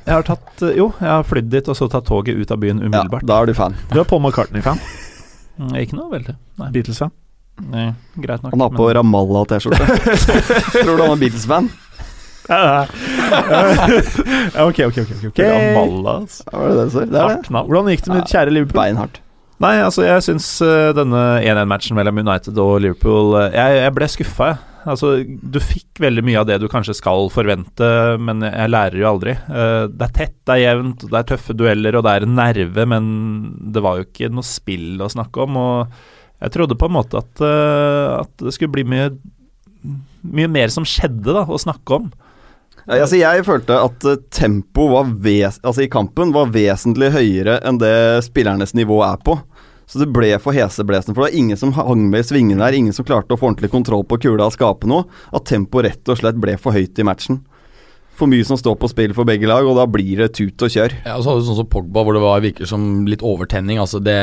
Jeg har tatt eh, Jo, jeg har flydd dit og så tatt toget ut av byen Ja, umiddelbart. da er du fan. Du er Paul McCartney-fan. Mm, Ikke noe veldig. Nei, Beatles-fan. Nei, greit nok. Han har på men- Ramallah-T-skjorte. Tror du han er Beatles-fan? Ja, ok, ok, ok, okay. Ramallah, altså. Ja, Var det det du sa? Det. Hvordan gikk det med ditt kjære Liverpool? Beinhardt. Nei, altså, jeg syns eh, denne 1-1-matchen mellom United og Liverpool eh, Jeg, jeg ble skuffa, jeg. Altså, du fikk veldig mye av det du kanskje skal forvente, men jeg lærer jo aldri. Eh, det er tett, det er jevnt, det er tøffe dueller, og det er nerve, men det var jo ikke noe spill å snakke om. Og jeg trodde på en måte at, at det skulle bli mye Mye mer som skjedde da, å snakke om. Ja, altså jeg følte at tempoet tempo altså i kampen var vesentlig høyere enn det spillernes nivå er på. Så det ble for heseblesende, for det var ingen som hang med i svingene der. Ingen som klarte å få ordentlig kontroll på kula og skape noe. At tempoet rett og slett ble for høyt i matchen. For mye som står på spill for begge lag, og da blir det tut og kjør. Ja, og så hadde du sånn som Pogba, hvor det var, virker som litt overtenning. Altså det,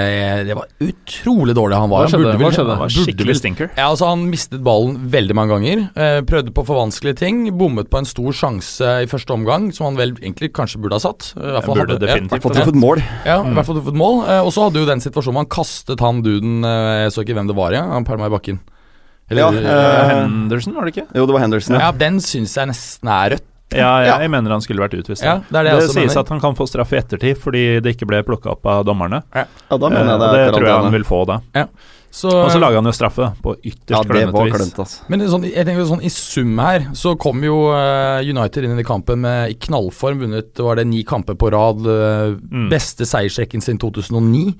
det var utrolig dårlig han var. Hva Han skjedde? burde Hva skjedde? Det var burde skikkelig stinker. Ja, altså Han mistet ballen veldig mange ganger. Eh, prøvde på for vanskelige ting. Bommet på en stor sjanse i første omgang, som han vel egentlig kanskje burde ha satt. Eh, I hvert fall Burde hadde- definitivt. Fått truffet mål. Ja, i hvert fall truffet mål. Eh, og så hadde jo den situasjonen han kastet han duden eh, Jeg så ikke hvem det var, ja. Han pælma i bakken. Ja, eh, eh, Henderson, var det ikke? Jo, det var Henderson, ja, ja. den syns jeg nesten er rødt. Ja, jeg, jeg mener han skulle vært utvist. Ja, det er det jeg det også sies mener. at han kan få straff i ettertid fordi det ikke ble plukka opp av dommerne. Ja, da mener Eh, jeg og det det tror jeg han vil få da. Så, Og så laga han jo straffe på ytterst Ja, klønete vis. klemt, altså. Men sånn, jeg tenker sånn i sum her, så kom jo uh, United inn i kampen med i knallform. Vunnet var det ni kamper på rad. Uh, Mm. Beste seiersrekken siden 2009.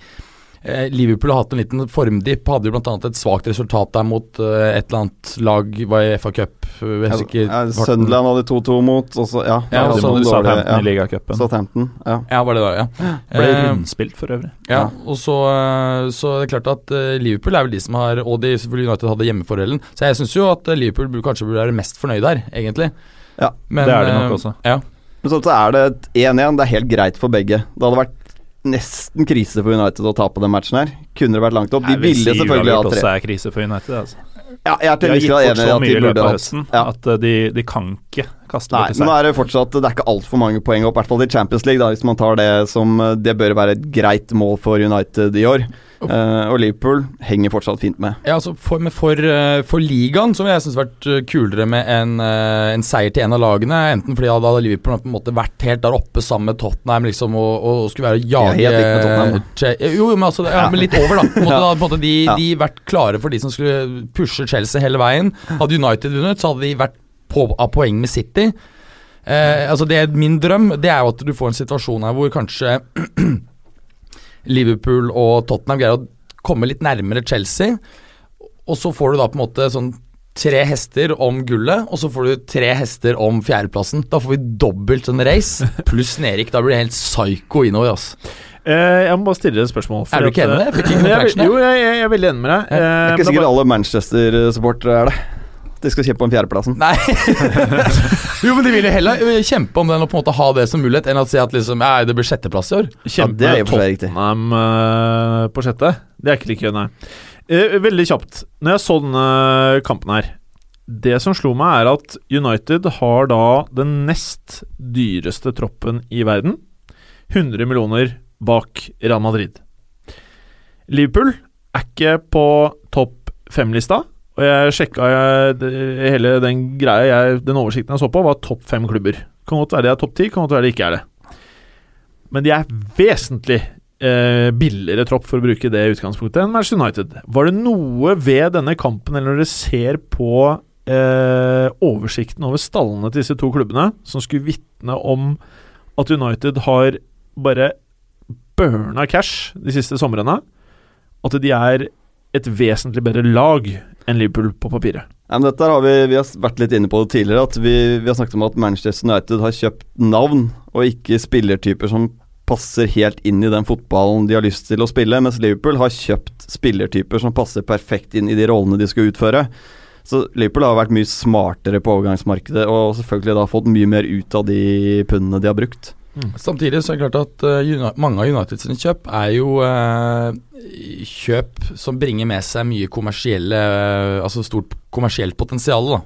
Eh, Liverpool har hatt en liten formdipp. Hadde jo bl.a. et svakt resultat der mot eh, et eller annet lag var i FA Cup. eh, Ja. Sunderland hadde 2-2 mot, og så Ja, Ja, det så var hadde Southampton i ligacupen. Southampton, ja. Ja, var det da, ja. Ble rundspilt for øvrig. Ja, og så, så det er klart at Liverpool er vel de som har Og de selvfølgelig United hadde hjemmefordelen. Så jeg syns jo at Liverpool burde- kanskje burde være mest fornøyd her, egentlig. Ja, Men, det er de nok også. Ja. Men så er det et 1-1. Det er helt greit for begge. Det hadde vært nesten krise for United å tape den matchen her. Kunne det vært langt opp. De Jeg vil ville si selvfølgelig ha uavgjort tre. også er krise for United. Altså. Ja, jeg er til en viss grad enig i at de burde hatt høsten ja. at eh, de, de kan ikke kaste Nei, seg. nå er det fortsatt Det er ikke altfor mange poeng opp, i hvert fall i Champions League, da, hvis man tar det som Det bør være et greit mål for United i år. Eh, og Liverpool henger fortsatt fint med. Ja, altså for, for, eh, for ligaen så ville jeg synes vært eh, kulere med en, en seier til en av lagene. Enten fordi da hadde Liverpool på en måte vært helt der oppe sammen med Tottenham liksom, og, og skulle være å Ja, jage da. Che- Jo, men, altså, ja, men litt over, da. På måte, Ja. da måte de, Ja. de vært klare for de som skulle pushe Chelsea hele veien. Hadde United vunnet, så hadde de vært på, av poeng med City. Eh, altså det er Min drøm det er jo at du får en situasjon her hvor kanskje Liverpool og Tottenham greier å komme litt nærmere Chelsea. Og så får du da på en måte sånn tre hester om gullet, og så får du tre hester om fjerdeplassen. Da får vi dobbelt sånn race, pluss Nerik. Da blir det helt psycho innover, ass. Uh, jeg må bare stille et spørsmål. for Er du ikke enig med det? eh, jo, jeg, jeg, jeg er veldig enig med deg. Eh, Det er ikke sikkert bare- alle Manchester-supportere er det. De skal kjempe om fjerdeplassen. Nei Jo, men de vil jo heller øh, kjempe om den og på en måte ha det som mulighet, enn å si at liksom Nei, det blir sjetteplass i år. Kjempe Ja, det er. Tottenham uh, på sjette. Det er ikke like gøy, nei. Uh, veldig kjapt. Når jeg så denne kampen her Det som slo meg, er at United har da den nest dyreste troppen i verden. 100 millioner bak Real Madrid. Liverpool er ikke på topp fem-lista. Og jeg sjekka hele den greia jeg, Den oversikten jeg så på, var topp fem klubber. Kan godt være det er topp ti, kan godt være det ikke er det. Men de er vesentlig eh, billigere tropp, for å bruke det utgangspunktet, enn Manchester United. Var det noe ved denne kampen, eller når dere ser på eh, oversikten over stallene til disse to klubbene, som skulle vitne om at United har bare burna cash de siste somrene? At de er et vesentlig bedre lag enn Liverpool på papiret. Ja, dette har vi, vi har vært litt inne på det tidligere. At vi, vi har snakket om at Manchester United har kjøpt navn, og ikke spillertyper som passer helt inn i den fotballen de har lyst til å spille. Mens Liverpool har kjøpt spillertyper som passer perfekt inn i de rollene de skal utføre. Så Liverpool har vært mye smartere på overgangsmarkedet, og selvfølgelig da fått mye mer ut av de pundene de har brukt. Samtidig så er det klart at øh, mange av United sine kjøp er jo øh, kjøp som bringer med seg mye kommersielle øh, Altså stort kommersielt potensial. Da.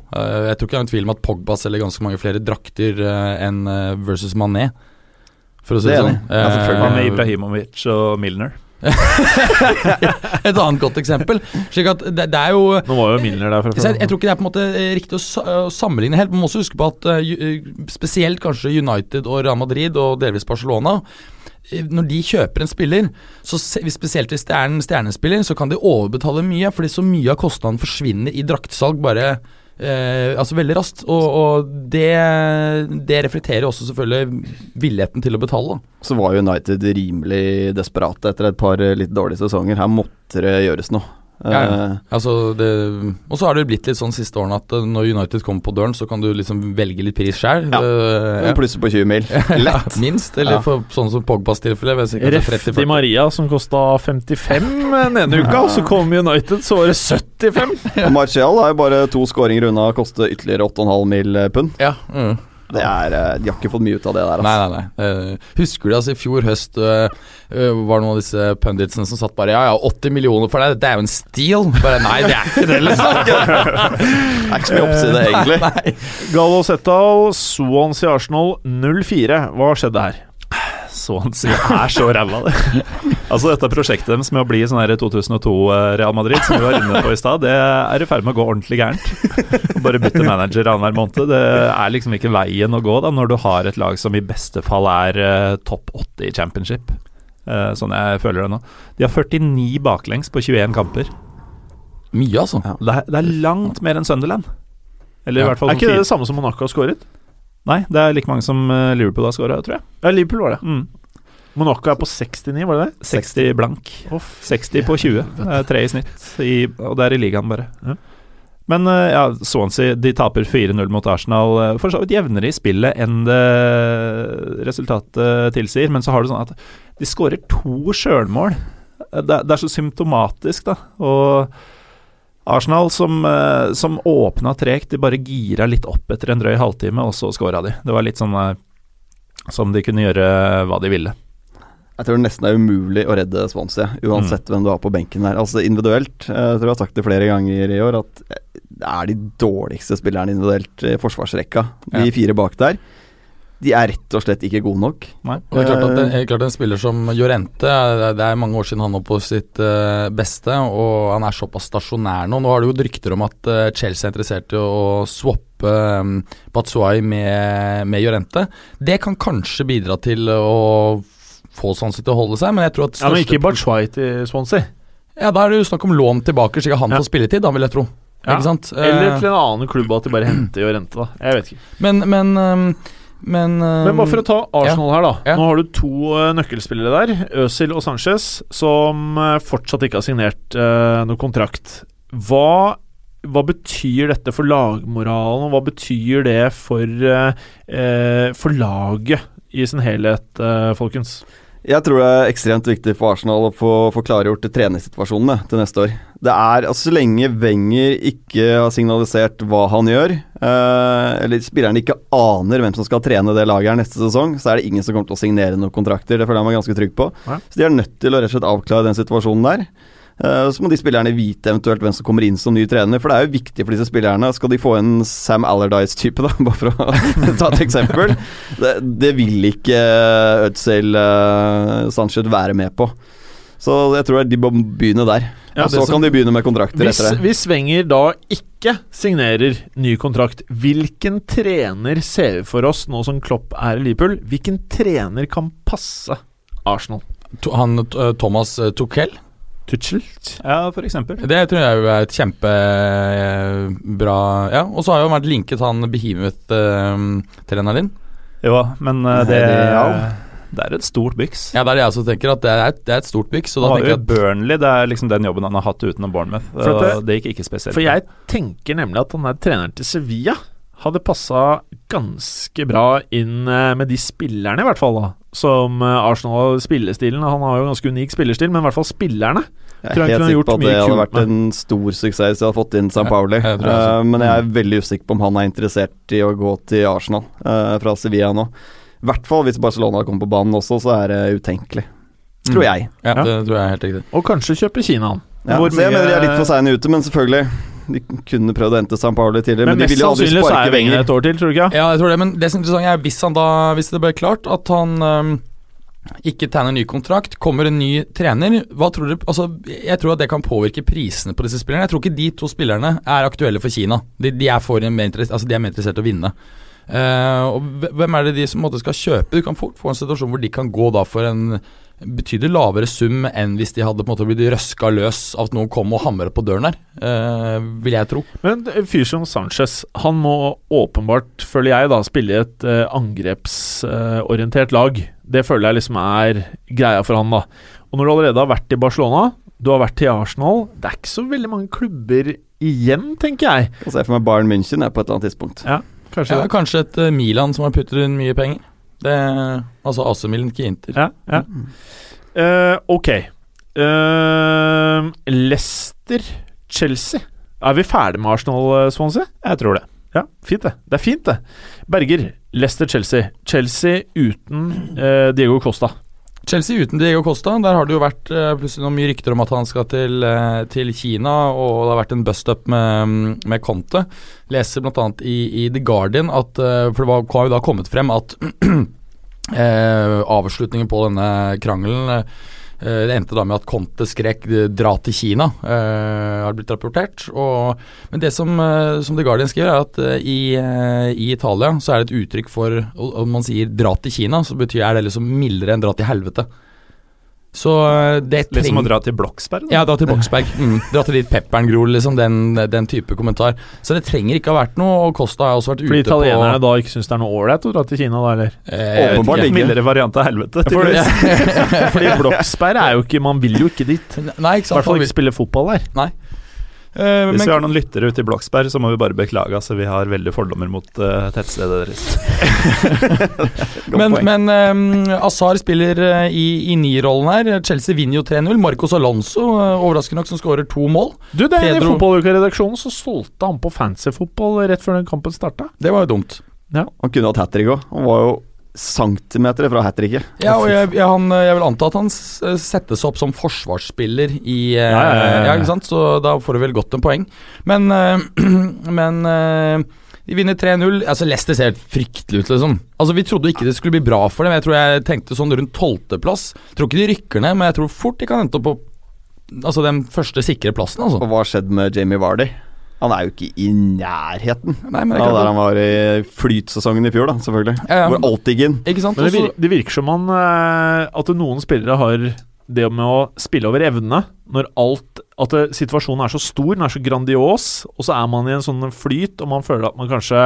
Jeg tror ikke det er noen tvil om at Pogba selger ganske mange flere drakter enn versus Mané. For å si Det det, sånn. Ja, selvfølgelig. Med Eh, Ibrahimovic og Milner? Et annet godt eksempel. Slik at det, det er jo Nå var jo Milner der fra før. jeg, jeg tror ikke det er på en måte eh, riktig å, sa- å sammenligne helt. Man må også huske på at uh, spesielt kanskje United og Real Madrid, og delvis Barcelona når de kjøper en spiller, så spesielt hvis det er en stjernespiller, så kan de overbetale mye, fordi så mye av kostnaden forsvinner i draktsalg bare eh, altså veldig raskt. Og, og det, det reflekterer også selvfølgelig villigheten til å betale. Så var United rimelig desperate etter et par eh, litt dårlige sesonger. Her måtte det gjøres noe. Ja, ja. Eh, Altså og så har det blitt litt sånn siste årene at eh, når United kommer på døren, så kan du liksom velge litt pris sjøl. Ja. Uh, ja. Plusse på 20 mil. Lett. Minst, eller Ja. for sånn som Pogbas tilfelle. vil jeg si kanskje Ref Di Maria, som kosta 55 den ene uka, og så kom United, så var det 75. Og Martial er jo bare to skåringer unna å koste ytterligere 8,5 mil pund. Ja. Mm. Det er, eh, de har ikke fått mye ut av det der. Altså. nei, nei. Eh, husker du altså i fjor høst øh, var det noen av disse punditsene som satt bare Ja, ja, 80 millioner for deg, det er jo en steal. Bare nei, det er ikke det, liksom. Det er ikke så mye oppside, egentlig. Gallo Settal, Swansea Arsenal 0-4. Hva skjedde her? Swansea er så ræva, det. Altså Dette prosjektet deres med å bli sånn her 2002-Real Madrid, som vi var inne på i stad, det er i ferd med å gå ordentlig gærent. Bare bytte manager annenhver måned. Det er liksom ikke veien å gå da når du har et lag som i beste fall er uh, topp åtte i championship. Uh, sånn jeg føler det nå. De har 49 baklengs på 21 kamper. Mye, altså. Ja. Det er, det er langt mer enn Sunderland. Eller Ja. i hvert fall Er ikke det det samme som Monaco har skåret? Nei, det er like mange som eh, Liverpool har skåra, tror jeg. Ja, Liverpool var det. Mm. Monaco er på 69, var det det? 60 blank. 60 på 20. Det er tre i snitt, i, og det er i ligaen, bare. Ja. Men eh, ja, Swansea de taper 4-0 mot Arsenal. eh, For så vidt jevnere i spillet enn det resultatet tilsier. Men så har du sånn at de skårer to sjølmål. Det, det er så symptomatisk, da. Og Arsenal som, eh, som åpna tregt, de bare gira litt opp etter en drøy halvtime, og så skåra de. Det var litt sånn eh, som de kunne gjøre hva de ville. Jeg tror det nesten er umulig å redde Swansea, uansett hvem du har på benken der. Altså Individuelt, eh, jeg tror jeg har sagt det flere ganger i år, at det er de dårligste spillerne individuelt i forsvarsrekka. De Ja. fire bak der. De er rett og slett ikke gode nok. Nei. Og det er klart at det, helt klart en spiller som Jorente, det er mange år siden han var på sitt eh, beste, og han er såpass stasjonær nå. Nå har det jo rykter om at eh, Chelsea er interessert i å swappe Batsuai med, med Jorente. Det kan kanskje bidra til å få Swansea til å holde seg, men jeg tror at Ja, Men ikke Batsuai til Swansea. Ja, da er det jo snakk om lån tilbake, slik at han Ja. får spilletid, da, vil jeg tro. Ja. Ikke sant? Eller Eh, til en annen klubb at de bare henter Jorente, da. Jeg vet ikke. Men, men, um, men uh, Men bare for å ta Arsenal her, da. Ja. Nå har du to uh, nøkkelspillere der, Øzil og Sanchez, som uh, fortsatt ikke har signert uh, noe kontrakt. Hva, hva betyr dette for lagmoralen, og hva betyr det for, eh, eh, for laget i sin helhet, eh, folkens? Jeg tror det er ekstremt viktig for Arsenal å få, få klargjort treningssituasjonene til neste år. Det er, altså Så lenge Wenger ikke har signalisert hva han gjør, eh, eller spillerne ikke aner hvem som skal trene det laget her neste sesong, så er det ingen som kommer til å signere noen kontrakter. Det føler jeg meg ganske trygg på. Ja. Så de er nødt til å rett og slett avklare den situasjonen der. Eh, Så må de spillerne vite eventuelt hvem som kommer inn som ny trener, for det er jo viktig for disse spillerne. Skal de få en Sam Allardyce-type, da, bare for å ta et eksempel? Det, det vil ikke Ødsel uh, Sanchez være med på. Så jeg tror de må begynne der. Ja, og så som- kan de begynne med kontrakter Hvis, etter det. hvis Wenger da ikke signerer ny kontrakt, hvilken trener ser vi for oss nå som Klopp er i Liverpool? Hvilken trener kan passe Arsenal? to, han eh, Thomas eh, Tuchel Tuchel? Ja, for eksempel. Det tror jeg er et kjempebra Ja, og så har jo vært linket han Behemoth-treneren din. Jo, men eh, det, Ja. det er et stort byks. Ja, det er det jeg også tenker, at det er et, det er et stort byks. Og da tenker jo jeg at Burnley, det er liksom den jobben han har hatt utenom Bournemouth. For og det gikk ikke spesielt. For jeg tenker nemlig at han er treneren til Sevilla hadde passa ganske bra inn eh, med de spillerne, i hvert fall, da. Som eh, Arsenal spillestilen. Han har jo ganske unik spillestil, men i hvert fall spillerne. Jeg er helt sikker på at det hadde vært en stor suksess hvis de hadde fått inn San Ja, Pauli. jeg tror jeg også. Eh, men jeg er veldig usikker på om han er interessert i å gå til Arsenal uh, fra Sevilla nå. I hvert fall hvis Barcelona kommer på banen også, så er det utenkelig. Tror jeg. Ja, Ja. det tror jeg er helt riktig. Og kanskje kjøpe Kina han. Ja, Hvor mye... jeg mener de er litt for seine ute, men selvfølgelig. De kunne prøvd å hente San Pauli tidligere, Men, men, de ville aldri sannsynlig så sparke er Wenger et år til, tror du ikke? Ja, jeg tror det, men det som er interessant er hvis han da Hvis det ble klart at han øhm, ikke tegner ny kontrakt, kommer en ny trener, hva tror dere Altså, jeg tror at det kan påvirke prisene på disse spillerne. Jeg tror ikke de to spillerne er aktuelle for Kina. De, de, er, for mer altså, er interessert å vinne. Uh, og hvem er det de som måtte, skal kjøpe? Du kan fort få en situasjon hvor de kan gå da for en betydelig lavere sum enn hvis de hadde på en måte blitt røska løs av at noen kom og hamret på døren der, uh, vil jeg tro. Men en fyr som Sanchez, han må åpenbart, føler jeg, da spille i et uh, angrepsorientert lag. Det føler jeg liksom er greia for han, da. Og når du allerede har vært i Barcelona, du har vært i Arsenal Det er ikke så veldig mange klubber igjen, tenker jeg. Jeg ser for meg Bayern München er på et eller annet tidspunkt. Kanskje Ja, kanskje et eh, Milan som har puttet inn mye penger. Det, altså AC Milan, ikke Inter. Ja, ja. Eh, ok. Uh, Leicester, Chelsea. Er vi ferdig med Arsenal, eh, Swansea? Jeg tror det. Ja, fint det. Det er fint, det. Berger, Leicester-Chelsea. Chelsea uten eh, Diego Costa. Chelsea uten Diego Costa. Der har det jo vært eh, plutselig noen mye rykter om at han skal til, eh, til Kina, og det har vært en bust-up med, med Conte. Leser bl.a. I, i The Guardian at eh, For det var, har jo da kommet frem at eh, avslutningen på denne krangelen Det endte da med at Conte skrek eh, 'dra til Kina', uh, har blitt rapportert. Og, men det som, uh, som The Guardian skriver, er at uh, i, eh, i Italia så er det et uttrykk for Om man sier 'dra til Kina', så betyr er det liksom mildere enn 'dra til helvete'. Så eh, det Litt som å dra til Bloksberg. da. ja, dra til Bloksberg. Mm, dra til dit pepperen gror, liksom. Den, den type kommentar. Så det trenger ikke ha vært noe, og Costa har også vært Fordi ute italienerne da ikke syns det er noe ålreit å dra til Kina, da, eller? eh, Åpenbart ikke. Mildere variant av helvete. For, tydeligvis. Fordi Bloksberg er jo ikke Man vil jo ikke dit. I Nei, ikke sant. hvert fall ikke spille fotball der. Eh, Hvis men, vi har noen lyttere ute i Bloksberg, så må vi bare beklage. Altså, vi har veldig fordommer mot uh, tettstedet deres. men, men um, Azar spiller eh, i, i nierrollen her. Chelsea vinner jo 3-0. Marcos Alonso, eh, overraskende nok, som skårer to mål. Du, det er I Pedro- fotballuka-redaksjonen så solgte han på fancyfotball rett før den kampen starta. Det var jo dumt. Han kunne hatt hat trick òg. Han var jo centimeter fra hat tricket. Ja, og jeg, jeg, han, jeg vil anta at han settes opp som forsvarsspiller i eh, Ja, ja, ja? Så da får du vel godt en poeng. Men, eh, men eh, de vinner 3-0. Altså Leicester ser helt fryktelig ut, liksom. Altså Vi trodde ikke det skulle bli bra for dem. Jeg tror jeg tenkte sånn rundt tolvteplass. Tror ikke de rykker ned, men jeg tror fort de kan hente opp på Altså den første sikre plassen, altså. Og hva har skjedd med Jamie Vardy? Han er jo ikke i nærheten Nei, men det av er der han var i flytsesongen i fjor, da, selvfølgelig. Ja, ja, Hvor alt gikk inn. Ikke sant? Men det, vir det virker som han eh, at noen spillere har det med å spille over evne når alt At situasjonen er så stor, den er så grandios, og så er man i en sånn flyt, og man føler at man kanskje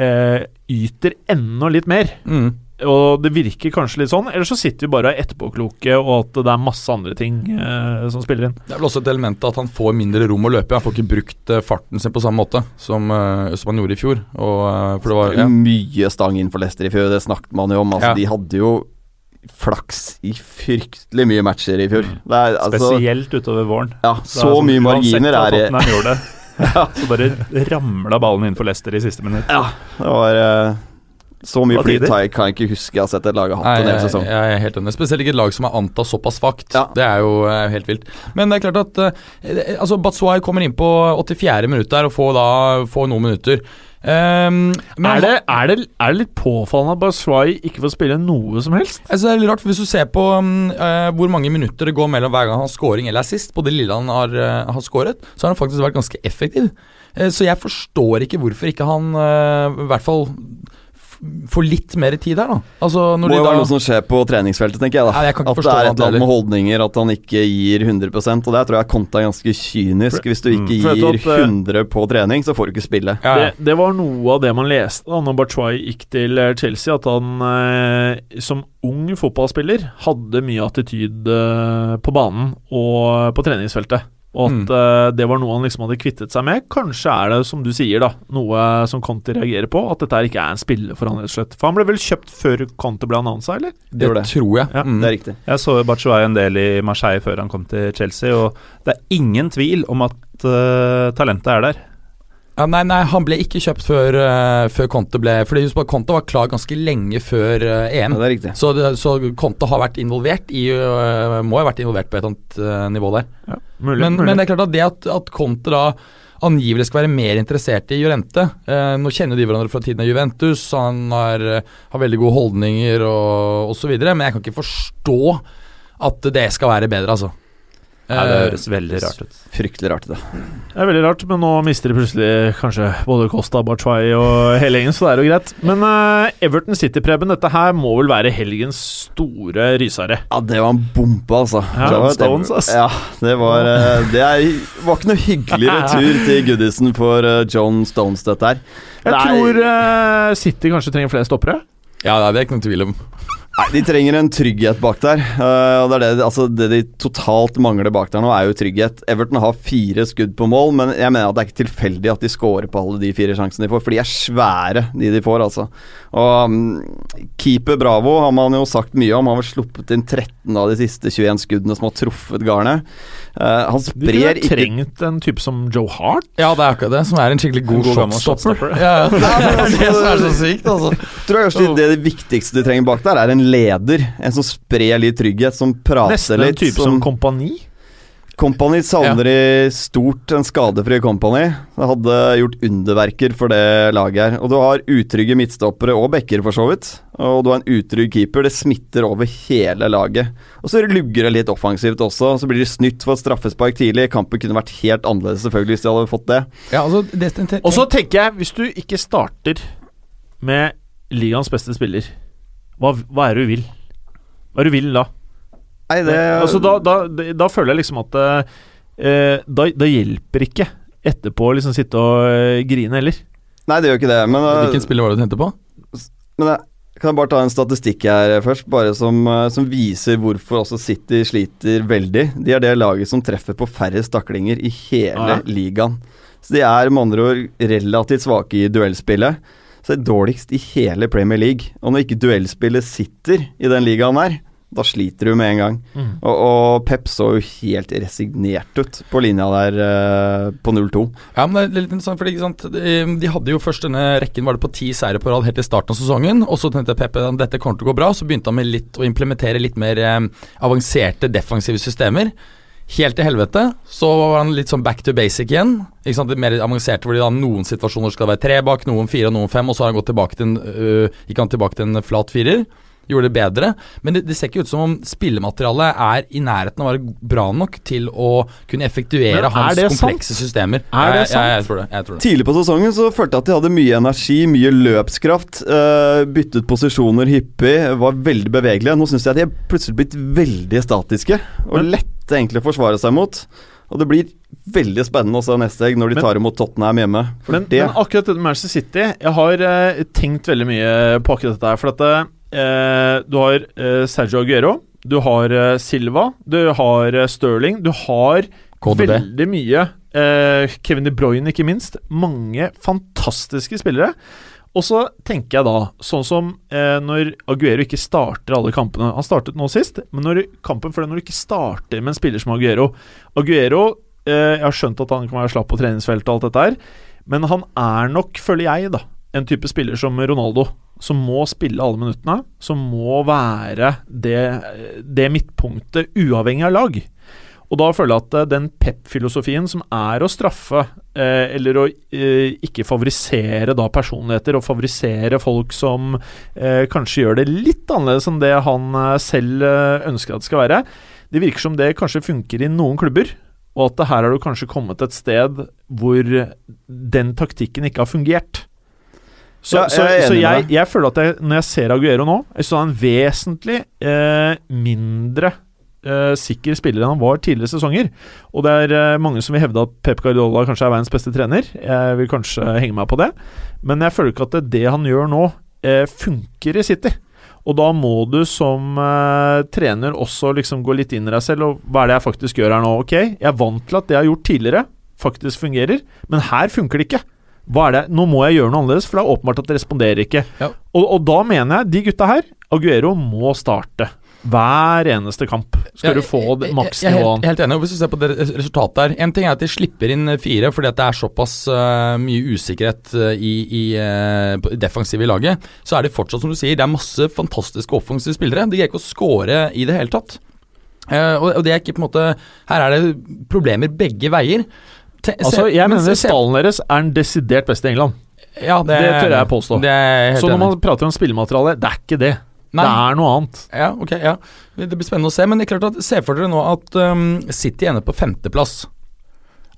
eh, yter enda litt mer. mm. Og det virker kanskje litt sånn, eller så sitter vi bare etterpåkloke, og at det er masse andre ting eh, som spiller inn. Det er vel også et element at han får mindre rom å løpe i. Han får ikke brukt eh, farten sin på samme måte som, eh, som han gjorde i fjor. Og, eh, for det var, ja. Mye stang inn for Leicester i fjor, det snakket man jo om. Altså, Ja. De hadde jo flaks i fryktelig mye matcher i fjor. Det er, altså, Spesielt utover våren. ja, så sånn, mye marginer er det. ja. så bare ramla ballen inn for Leicester i siste minutt. Ja, det var eh, Så mye flyt har jeg, kan ikke huske jeg har sett et lag ha hatt en hel sesong. jeg er helt enig. Spesielt ikke et lag som er antatt såpass svakt. Ja. Det er jo eh, helt vilt. Men det er klart at eh, altså Batshuayi kommer inn på 84. minutt der og får da får noen minutter. Um, men Er det, er, det, er det litt påfallende at Baswai ikke får spille noe som helst? Altså det er litt rart, for Hvis du ser på um, uh, hvor mange minutter det går mellom hver gang han har scoring eller assist, på det lille han har, uh, har scoret, så har han faktisk vært ganske effektiv. Uh, så jeg forstår ikke hvorfor ikke han i hvert fall f- får litt mer tid der, da. Altså Må når jo de være noe som skjer på treningsfeltet, tenker jeg. da Nei, jeg kan ikke At det er et eller annet med holdninger, at han ikke gir 100% Og der tror jeg Konta er ganske kynisk. Hvis du ikke mm. gir at, eh, 100% på trening, så får du ikke spille. ja. Det, det var noe av det man leste da når Batshuay gikk til eh, Chelsea, at han eh, som ung fotballspiller hadde mye attityd eh, på banen og på treningsfeltet. Og at Mm. uh, det var noe han liksom hadde kvittet seg med. Kanskje er det, som du sier, da noe som Conte reagerer på. At dette her ikke er en spiller for han, rett og slett. For han ble vel kjøpt før Conte ble annonsa, eller? det det. tror jeg. Ja, mm. Det er riktig. Jeg så Bachuay en del i Marseille før han kom til Chelsea, og det er ingen tvil om at uh, talentet er der. Ja, nei, nei, han ble ikke kjøpt før, uh, før Conte ble Fordi husk på Conte var klar ganske lenge før eh, Ja, det er riktig. Så, så Conte har vært involvert i uh, Må ha vært involvert på et eller annet nivå der. Mulig. Men, mulig. men det er klart at det at, at Conte da angivelig skal være mer interessert i Jurente eh, Nå kjenner de hverandre fra tiden av Juventus, han har, har veldig gode holdninger og osv., men jeg kan ikke forstå at det skal være bedre, altså. Nei, det Eh, høres veldig rart ut. Fryktelig rart, det. Det er veldig rart, men nå mister de plutselig kanskje både Costa, Batshuayi og hele gjengen, så det er jo greit. Men uh, Everton City-Preben, dette her må vel være helgens store rysere? Ja, det var en bombe, altså. Ja, det var Stones, ass. Ja, det var uh, Det er, var ikke noe hyggelig retur til Goodison for uh, John Stones, dette her. Jeg Nei. tror eh, City kanskje trenger flere stoppere. ja, det er ikke noen tvil om. Nei, De trenger en trygghet bak der. Uh, og det, er det, altså, det de totalt mangler bak der nå, er jo trygghet. Everton har fire skudd på mål, men jeg mener at det er ikke tilfeldig at de scorer på alle de fire sjansene de får, for de er svære, de de får, altså. Og um, keeper Bravo har man jo sagt mye om. Han har vel sluppet inn 13 av de siste 21 skuddene som har truffet garnet. Uh, han sprer ikke trengt en type som Joe Hart. Ja, det er akkurat det, som er en skikkelig god, God shotstopper. shotstopper. Ja, ja. det er det som er så sykt, altså. tror jeg det, det viktigste du trenger bak der, er en leder. En som sprer litt trygghet, som prater Nesten en type type som Kompani. Company savner i stort en skadefri Company. Det hadde gjort underverker for det laget her. Og du har utrygge midtstoppere og backer, for så vidt. Og du har en utrygg keeper. Det smitter over hele laget. Og så lugger det litt offensivt også. Så blir de snytt for et straffespark tidlig. Kampen kunne vært helt annerledes selvfølgelig hvis de hadde fått det. Ja, altså, det, ten Og så tenker jeg, hvis du ikke starter med ligaens beste spiller, hva, hva er det du vil? Hva er det du vil da? Nei, det altså, da, da, da føler jeg liksom at eh, da, da hjelper ikke etterpå å liksom sitte og eh, grine heller. Nei, det gjør ikke det. Men, eh, Hvilken spiller var det du tenkte på? men jeg kan jeg bare ta en statistikk her først, bare som, eh, som viser hvorfor også City sliter veldig. De er det laget som treffer på færre staklinger i hele Ja. ligaen. Så de er med andre ord relativt svake i duellspillet. Så det er dårligst i hele Premier League. Og når ikke duellspillet sitter i den ligaen her, da sliter du med en gang. Mm. Og, og Pep så jo helt resignert ut på linja der eh, på 0-2. Ja, men det er litt interessant, fordi sant, de, de hadde jo først denne rekken var det på ti seire på rad helt i starten av sesongen. Og så tenkte Pep at dette kommer til å gå bra, så begynte han med litt å implementere litt mer eh, avanserte defensive systemer. Helt til helvete. Så var han litt sånn back to basic igjen. Ikke sant, Mer avanserte, fordi da noen situasjoner skal det være tre bak, noen fire og noen fem, og så har han gått tilbake til en, øh, gikk han tilbake til en flat firer. Gjorde det bedre. Men det, det ser ikke ut som om spillematerialet er i nærheten av å være bra nok til å kunne effektuere er hans det sant? komplekse systemer. Er det Jeg- jeg- Jeg, sant? tror det. Jeg tror det. Tidlig på sesongen så følte jeg at de hadde mye energi, mye løpskraft. Uh, byttet posisjoner hyppig, var veldig bevegelige. Nå syns jeg at de er plutselig blitt veldig statiske og lette egentlig å forsvare seg mot. Og det blir veldig spennende å se neste helg når de Men- tar imot Tottenham hjemme. For Men, det men akkurat dette med Manchester City Jeg har eh, tenkt veldig mye på akkurat dette her. For at eh, du har eh, Sergio Aguero, du har eh, Silva, du har eh, Sterling, du har KDB. veldig mye eh, Kevin De Bruyne, ikke minst. Mange fantastiske spillere. Og så tenker jeg da, sånn som eh, når Aguero ikke starter alle kampene Han startet nå sist, men når kampen for det når du ikke starter med en spiller som Aguero Aguero eh, Jeg har skjønt at han kan være slapp på treningsfeltet og alt dette her, men han er nok, føler jeg, da, en type spiller som Ronaldo. Som må spille alle minuttene. Som må være det, det midtpunktet, uavhengig av lag. Og da føler jeg at eh, den pep-filosofien som er å straffe, eh, eller å eh, ikke favorisere da personligheter, og favorisere folk som eh, kanskje gjør det litt annerledes enn det han eh, selv eh, ønsker at det skal være, det virker som det kanskje funker i noen klubber. Og at her har du kanskje kommet et sted hvor den taktikken ikke har fungert. Så, Ja, så, jeg er så jeg, jeg føler at jeg, når jeg ser Aguero nå, jeg synes han vesentlig eh, mindre eh, sikker spiller enn han var tidligere sesonger. Og det er eh, mange som vil hevde at Pep Guardiola kanskje er verdens beste trener. Jeg vil kanskje henge meg på det, men jeg føler ikke at det, det han gjør nå, eh, funker i City. Og da må du som eh, trener også liksom gå litt inn i deg selv, og hva er det jeg faktisk gjør her nå? Ok, jeg er vant til at det jeg har gjort tidligere, faktisk fungerer, men her funker det ikke. Hva er det? Nå må jeg gjøre noe annerledes, for det er åpenbart at det responderer ikke. Ja. Og, og da mener jeg, de gutta her, Aguero må starte. Hver eneste kamp skal du få maksnivået. Jeg er helt, helt enig. Hvis du ser på det resultatet her En ting er at de slipper inn fire fordi det er såpass uh, mye usikkerhet uh, i, i uh, defensivet i laget. Så er det fortsatt, som du sier, det er masse fantastiske offensive spillere. De greier ikke å score i det hele tatt. Uh, og det er ikke på en måte Her er det problemer begge veier. Altså, jeg men mener stallen deres er den desidert beste i England. ja, det, det tør jeg påstå. Det jeg Så når man prater om spillemateriale, det er ikke det. Nei. Det er noe annet. Ja, ok, ja. Det blir spennende å se. Men det er klart at se for dere nå at um, City ender på femteplass.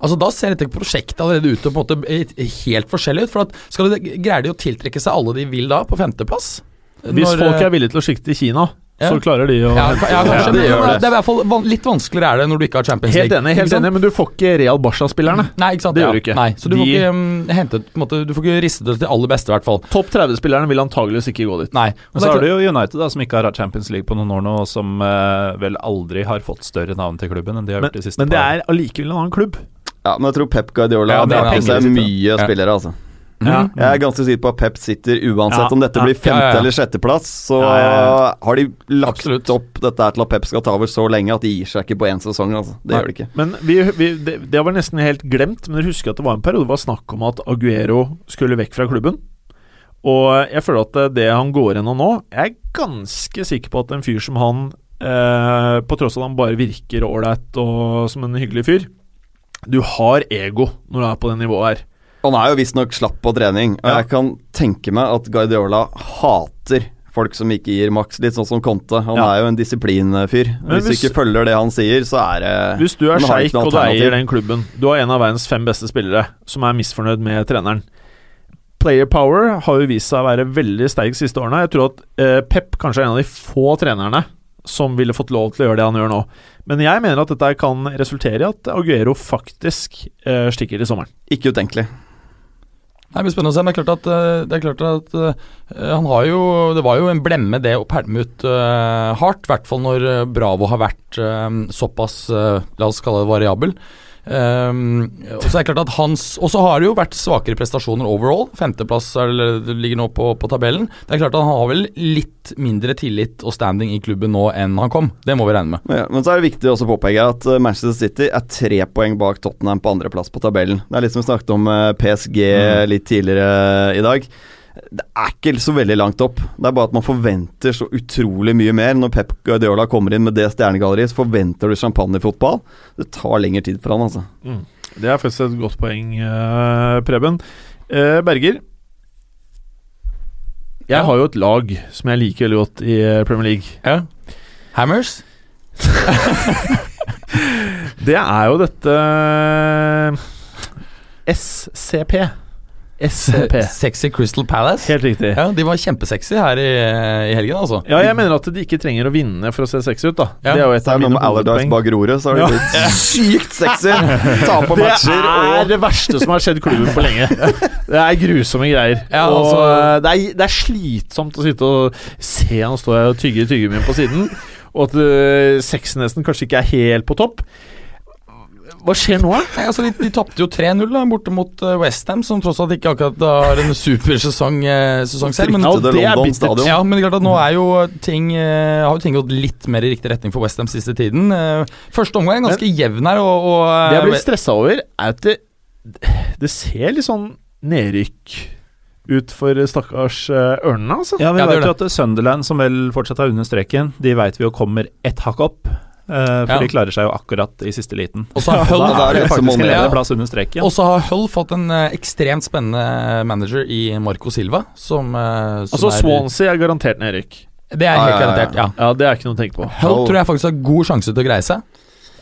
Altså Da ser dette prosjektet allerede ut til å eh, helt forskjellig ut. For at skal de, Greier de å tiltrekke seg alle de vil da, på femteplass? Hvis Når, folk eh, er villige til å sikte til Kina, Ja. så klarer de å ja, ja, kanskje, Ja, men gjør det. det. er i hvert fall litt vanskeligere er det når du ikke har Champions Helt League. enig, helt enig, men du får ikke Real Barca-spillerne. Nei, ikke sant. Det ja. gjør du ikke. Nei, så du får ikke um, hentet på en måte, Du får ikke ristet det til aller beste, i hvert fall. Topp 30-spillerne vil antageligvis ikke gå dit. Nei. Men så er har du jo United, da, som ikke har hatt Champions League på noen år nå, og som uh, vel aldri har fått større navn til klubben enn de har Men, gjort de siste men det er allikevel en annen klubb. Ja, men jeg tror Pep Guardiola Ja, har seg mye spillere, altså. Mhm. Jeg er ganske sikker på at Pep sitter uansett Ja, om dette ja. blir femte Ja, eller sjetteplass. Så har de lagt Absolutt. opp dette til at Pep skal ta over så lenge at de gir seg ikke på én sesong. Altså. Det Nei. gjør de ikke. Men vi, vi, det, det var nesten helt glemt, men dere husker at det var en periode det var snakk om at Aguero skulle vekk fra klubben. Og jeg føler at det han går gjennom nå Jeg er ganske sikker på at en fyr som han eh, på tross av at han bare virker ålreit og som en hyggelig fyr. Du har ego når du er på det nivået her. Han er jo visstnok slapp på trening, og Ja. jeg kan tenke meg at Guardiola hater folk som ikke gir maks, litt sånn som Conte. Han Ja. er jo en disiplinfyr. Hvis, hvis- du ikke følger det han sier, så er det Hvis du er sjeik og du eier den klubben, du har en av verdens fem beste spillere som er misfornøyd med treneren. Player power har jo vist seg å være veldig sterk de siste årene. Jeg tror at eh, Pep kanskje er en av de få trenerne som ville fått lov til å gjøre det han gjør nå. Men jeg mener at dette kan resultere i at Aguero faktisk eh, stikker i sommeren. ikke utenkelig. Det blir spennende å se. Men det er klart at, eh, det er klart at uh, han har jo Det var jo en blemme det å pælme ut uh, hardt. I hvert fall når Bravo har vært uh, såpass, la oss kalle det variabel. Um, og så er det klart at hans Og så har det jo vært svakere prestasjoner overall. Femteplass er ligger nå på, på tabellen. Det er klart at han har vel litt mindre tillit og standing i klubben nå enn han kom. Det må vi regne med. Men, ja, men så er det viktig å påpeke at eh, Manchester City er tre poeng bak Tottenham på andreplass på tabellen. Det er litt som vi snakket om eh, PSG litt tidligere i dag. Det er ikke så veldig langt opp. Det er bare at man forventer så utrolig mye mer. Når Pep Guardiola kommer inn med det stjernegalleriet, så forventer du champagnefotball. Det tar lengre tid for han, altså. Det er faktisk et godt poeng, eh, Preben. Eh, Berger. Jeg Ja. har jo et lag som jeg liker veldig godt i eh, Premier League. Hammers? Det er jo dette SCP. SCP. Sexy Crystal Palace? Helt riktig. Ja, De var kjempesexy her i, i helgen, altså. Ja, jeg mener at de ikke trenger å vinne for å se sexy ut, da. Ja. Det er jo et er av mine hovedpoeng. bak roret, så har de Ja. blitt sykt sexy! Ta på Det matcher er og det verste som har skjedd klubben på lenge. Det er grusomme greier. Ja, og altså- det, er, det er slitsomt å sitte og se han stå og tygge tyggegummien på siden, og at uh, sexnesten kanskje ikke er helt på topp. Hva skjer nå. Nei, altså, de, de tapte jo 3-0 da, borte mot uh, Westham, som tross alt ikke akkurat har en supersesong uh, sesong selv. Men, Fryktede det er London bittert. stadion. ja, men det er klart at nå er jo ting uh, har jo ting gått litt mer i riktig retning for Westham siste tiden. Uh, første omgang er ganske jevn her, og, og uh, Det jeg blir stressa over, er at det, det ser litt sånn nedrykk ut for stakkars uh, ørnene, altså. Ja, vi Ja, det vet gjør jo at Sunderland, som vel fortsatt er under streken, de vet vi jo kommer ett hakk opp. Eh, for Ja. de klarer seg jo akkurat i siste liten. Og så har Hull, er det faktisk en lederplass under streken. og så har Hull fått en uh, ekstremt spennende manager i Marco Silva, som, uh, som Altså, er Swansea er garantert nedrykk. Det er helt garantert, ja. Ja, det er ikke noe å tenke på. Hull tror jeg faktisk har god sjanse til å greie seg.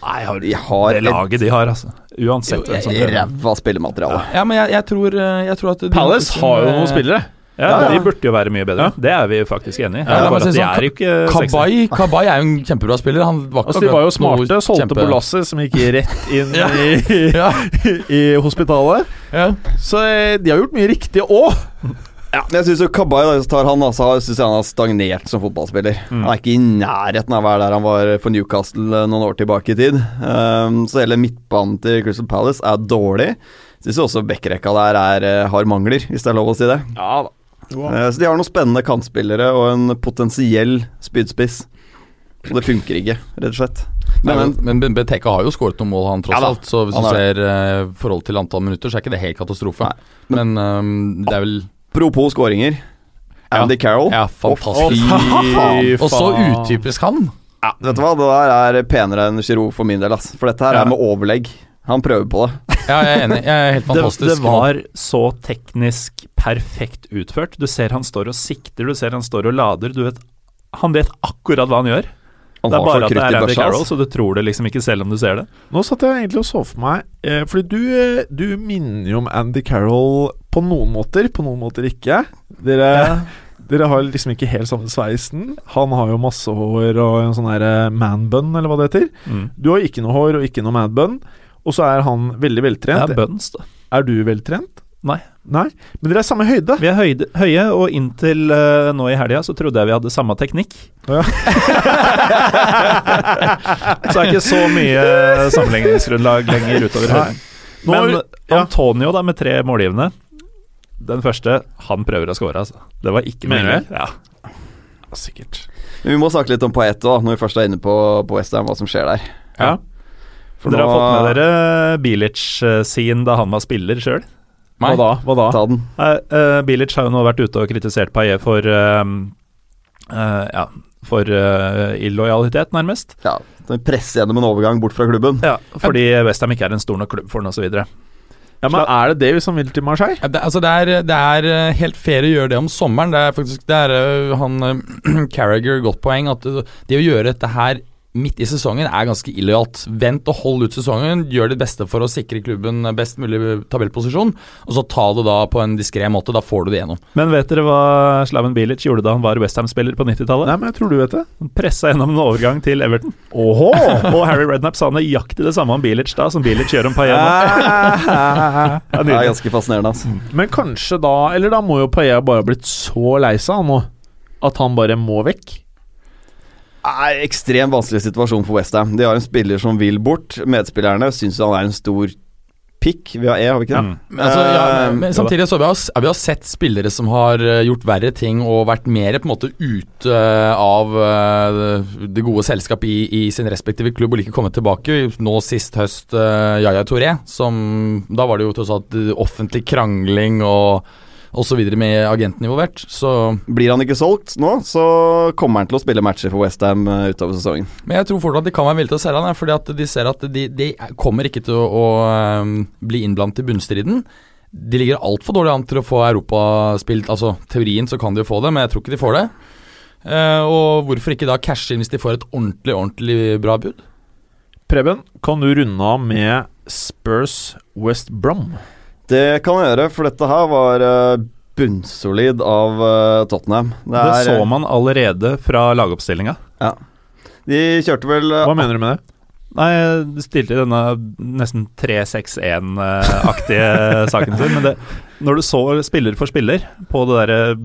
Nei, har, De har det laget de har, altså. Uansett ræva spillemateriale. Ja, men jeg, jeg, tror, uh, jeg tror at Palace har jo uh, noen spillere. Ja, Ja, ja. De burde jo være mye bedre. Ja. Det er vi faktisk enig i. Ja, sånn, er. Kabay, Kabay er jo en kjempebra spiller. Han var Altså, de var jo smarte, solgte kjempe- Bolassi, som gikk rett inn Ja. i, i hospitalet. ja. Så eh, de har gjort mye riktig òg. Men jeg syns Kabay tar han, altså, synes han har stagnert som fotballspiller. Mm. Han er ikke i nærheten av å være der han var for Newcastle eh, noen år tilbake i tid. Um, så hele midtbanen til Crystal Palace er dårlig. Syns også backrekka der er, eh, har mangler, hvis det er lov å si det. Ja da. Eh, så de har noen spennende kantspillere og en potensiell spydspiss. Og det funker ikke, rett og slett. Men, Men, men Beteka har jo skåret noen mål, han tross Ja alt. Så hvis du ser uh, forhold til antall minutter, så er ikke det helt katastrofe. Nei, men um, det er vel apropos skåringer. Andy Carroll. Ja, fantastisk. Fy Og så utypisk han. Ja, vet du hva, det der er penere enn Giroud for min del, ass. For dette her Ja. er med overlegg. Han prøver på det. Ja, jeg er enig. Jeg er helt Det, fantastisk. det var så teknisk perfekt utført. Du ser han står og sikter, du ser han står og lader. Du vet, han vet akkurat hva han gjør. Han det er bare at det er Andy Carroll, så du tror det liksom ikke selv om du ser det. Nå satt jeg egentlig og så for meg eh, Fordi du, eh, du minner jo om Andy Carroll på noen måter, på noen måter ikke. Dere, dere har liksom ikke helt samme sveisen. Han har jo masse hår og en sånn her eh, manbun, eller hva det heter. Mm. Du har ikke noe hår og ikke noe manbun. Og så er han veldig Det veltrent. er buns, da. Er du veltrent? Nei. Nei? Men dere er samme høyde. Vi er høyde, høye, og inntil uh, nå i helga så trodde jeg vi hadde samme teknikk. Ja. Så er ikke så mye sammenligningsgrunnlag lenger utover høyden. Nå, Men ja. Antonio, da, med tre målgivende Den første, han prøver å score, altså. Det var ikke meningen. Ja. Sikkert. Men vi må snakke litt om Paeto, når vi først er inne på, på Westham, hva som skjer der. Ja. For Dere har fått med dere Bilic-scene da han var spiller sjøl? Hva da? Hva da? Ta den. Uh, Bilic har jo nå vært ute og kritisert Paillet for uh, eh, ja, for eh, illojalitet, nærmest. Ja, Presse gjennom en overgang bort fra klubben. Ja, fordi Westham ikke er en stor nok klubb for den, osv. Ja, men er det det vi som vil til Marseille? Ja, det, altså det, er, det er eh, helt fair å gjøre det om sommeren. Det er faktisk Det er eh, han Carriager Carragher godt poeng. At det, det å gjøre dette her midt i sesongen er ganske illojalt. Vent og hold ut sesongen. Gjør ditt beste for å sikre klubben best mulig tabellposisjon. Og så ta det da på en diskré måte. Da får du det gjennom. Men vet dere hva Slaven Bilic gjorde da han var Westham-spiller på 90-tallet? Nei, men jeg tror du vet det. Han pressa gjennom en overgang til Everton. Åhå! Og Harry Redknapp sa nøyaktig det samme om Bilic da som Bilic gjør om Payet. nå. Det er ganske fascinerende. altså. Men kanskje da Eller da må jo Paella bare ha blitt så lei seg nå at han bare må vekk. Er ekstremt vanskelig situasjon for Westham. De har en spiller som vil bort. Medspillerne syns han er en stor pikk. Vi har E, har vi ikke det? Mm. Altså, ja, Eh, men samtidig så har vi, har vi har sett spillere som har eh, gjort verre ting og vært mer på en måte ute eh, av det gode selskap i, i sin respektive klubb og ikke kommet tilbake. Nå sist høst uh, Yaya Touré, som Da var det jo tross alt offentlig krangling og videre med agenten involvert. Så Blir han ikke solgt nå, så kommer han til å spille matcher for Westham utover sesongen. Men jeg tror fortsatt at de kan være villige til å selge han, fordi at de ser at de, de kommer ikke til å, å um, bli innblandet i bunnstriden. De ligger altfor dårlig an til å få europaspilt. Altså, teorien så kan de jo få det, men jeg tror ikke de får det. Uh, og hvorfor ikke da cashe inn hvis de får et ordentlig, ordentlig bra bud? Preben, kan du runde av med Spurs West Brom? Det kan jeg gjøre, for dette her var eh, bunnsolid av eh, Tottenham. Det, Det er, så man allerede fra lagoppstillinga. De kjørte vel eh, Hva mener du med det? Nei, de stilte i denne nesten 3-6-1-aktige saken sin. Men det, når du så spiller for spiller på det der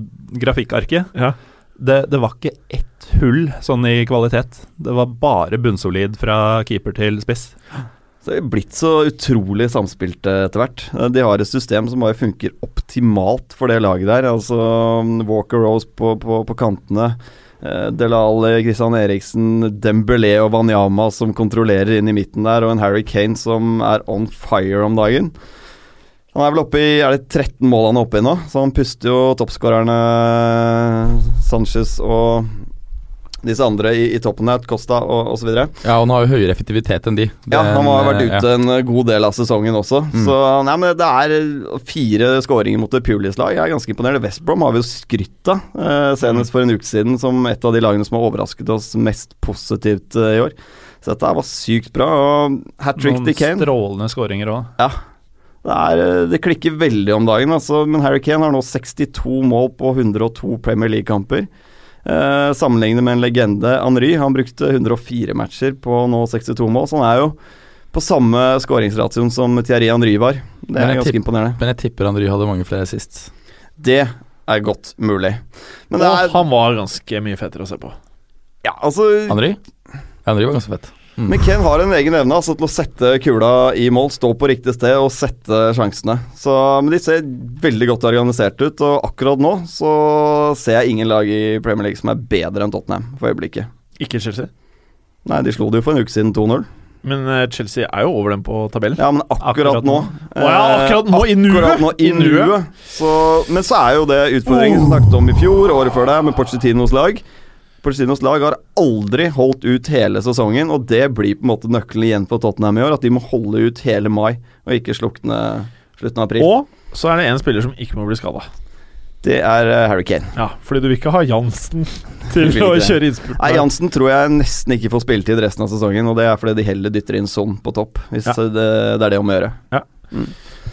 grafikkarket Ja. det, det var ikke ett hull sånn i kvalitet. Det var bare bunnsolid fra keeper til spiss. Det er blitt så utrolig samspilt eh, etter hvert. Eh, De har et system som bare funker optimalt for det laget der. Altså mm, Walker Rose på, på, på kantene. eh, Delal, Christian Eriksen, Dembélé og Wanyama som kontrollerer inn i midten der, og en Harry Kane som er on fire om dagen. Han er vel oppe i Er det 13 mål han er oppe i nå? Så han puster jo toppskårerne Sanchez og disse andre i, i toppen her, Costa og osv. Ja, og han har jo høyere effektivitet enn de. Ja, han har vært ute ja. en god del av sesongen også. Mm. Så nei, men det er fire skåringer mot et Pulis-lag. Jeg er ganske imponert. West Brom har vi jo skrytt av, eh, senest for en uke siden, som et av de lagene som har overrasket oss mest positivt eh, i år. Så dette var sykt bra. Og hat trick Noen til Kane. strålende skåringer òg. Det, er, eh, det klikker veldig om dagen, altså. Men Harry Kane har nå 62 mål på 102 Premier League-kamper. Eh, sammenlignet med en legende, Henry. Han brukte 104 matcher på nå 62 mål, så han er jo på samme skåringsratioen som Thierry Henry var. Det er ganske imponerende. Men jeg tipper Henry hadde mange flere sist. Det er godt mulig. Men det Og er han var ganske mye fetere å se på. Ja, altså Henry? Henry var ganske fett. Mm. Men Ken har en egen evne altså, til å sette kula i mål, stå på riktig sted og sette sjansene. Så, men de ser veldig godt organisert ut, og akkurat nå så ser jeg ingen lag i Premier League som er bedre enn Tottenham for øyeblikket. Ikke Chelsea. Nei, de slo det jo for en uke siden 2-0. Men eh, Chelsea er jo over dem på tabellen. Ja, men akkurat, Akkurat nå nå. Oh, ja, akkurat nå, i nuet! Akkurat nå, i nuet. men så er jo det utfordringen som vi snakket om i fjor, året før det, med Pochettinos lag. Pochettinos lag har aldri holdt ut hele sesongen, og det blir på en måte nøkkelen igjen for Tottenham i år. At de må holde ut hele mai, og ikke slukne slutten av april. Og så er det en spiller som ikke må bli skada. Det er eh, Harry Kane. Ja, fordi du vil ikke ha Jansen til å kjøre innspurt. Nei, Jansen tror jeg nesten ikke får spilletid resten av sesongen, og det er fordi de heller dytter inn Son på topp. Hvis Ja. det, det er det om å gjøre.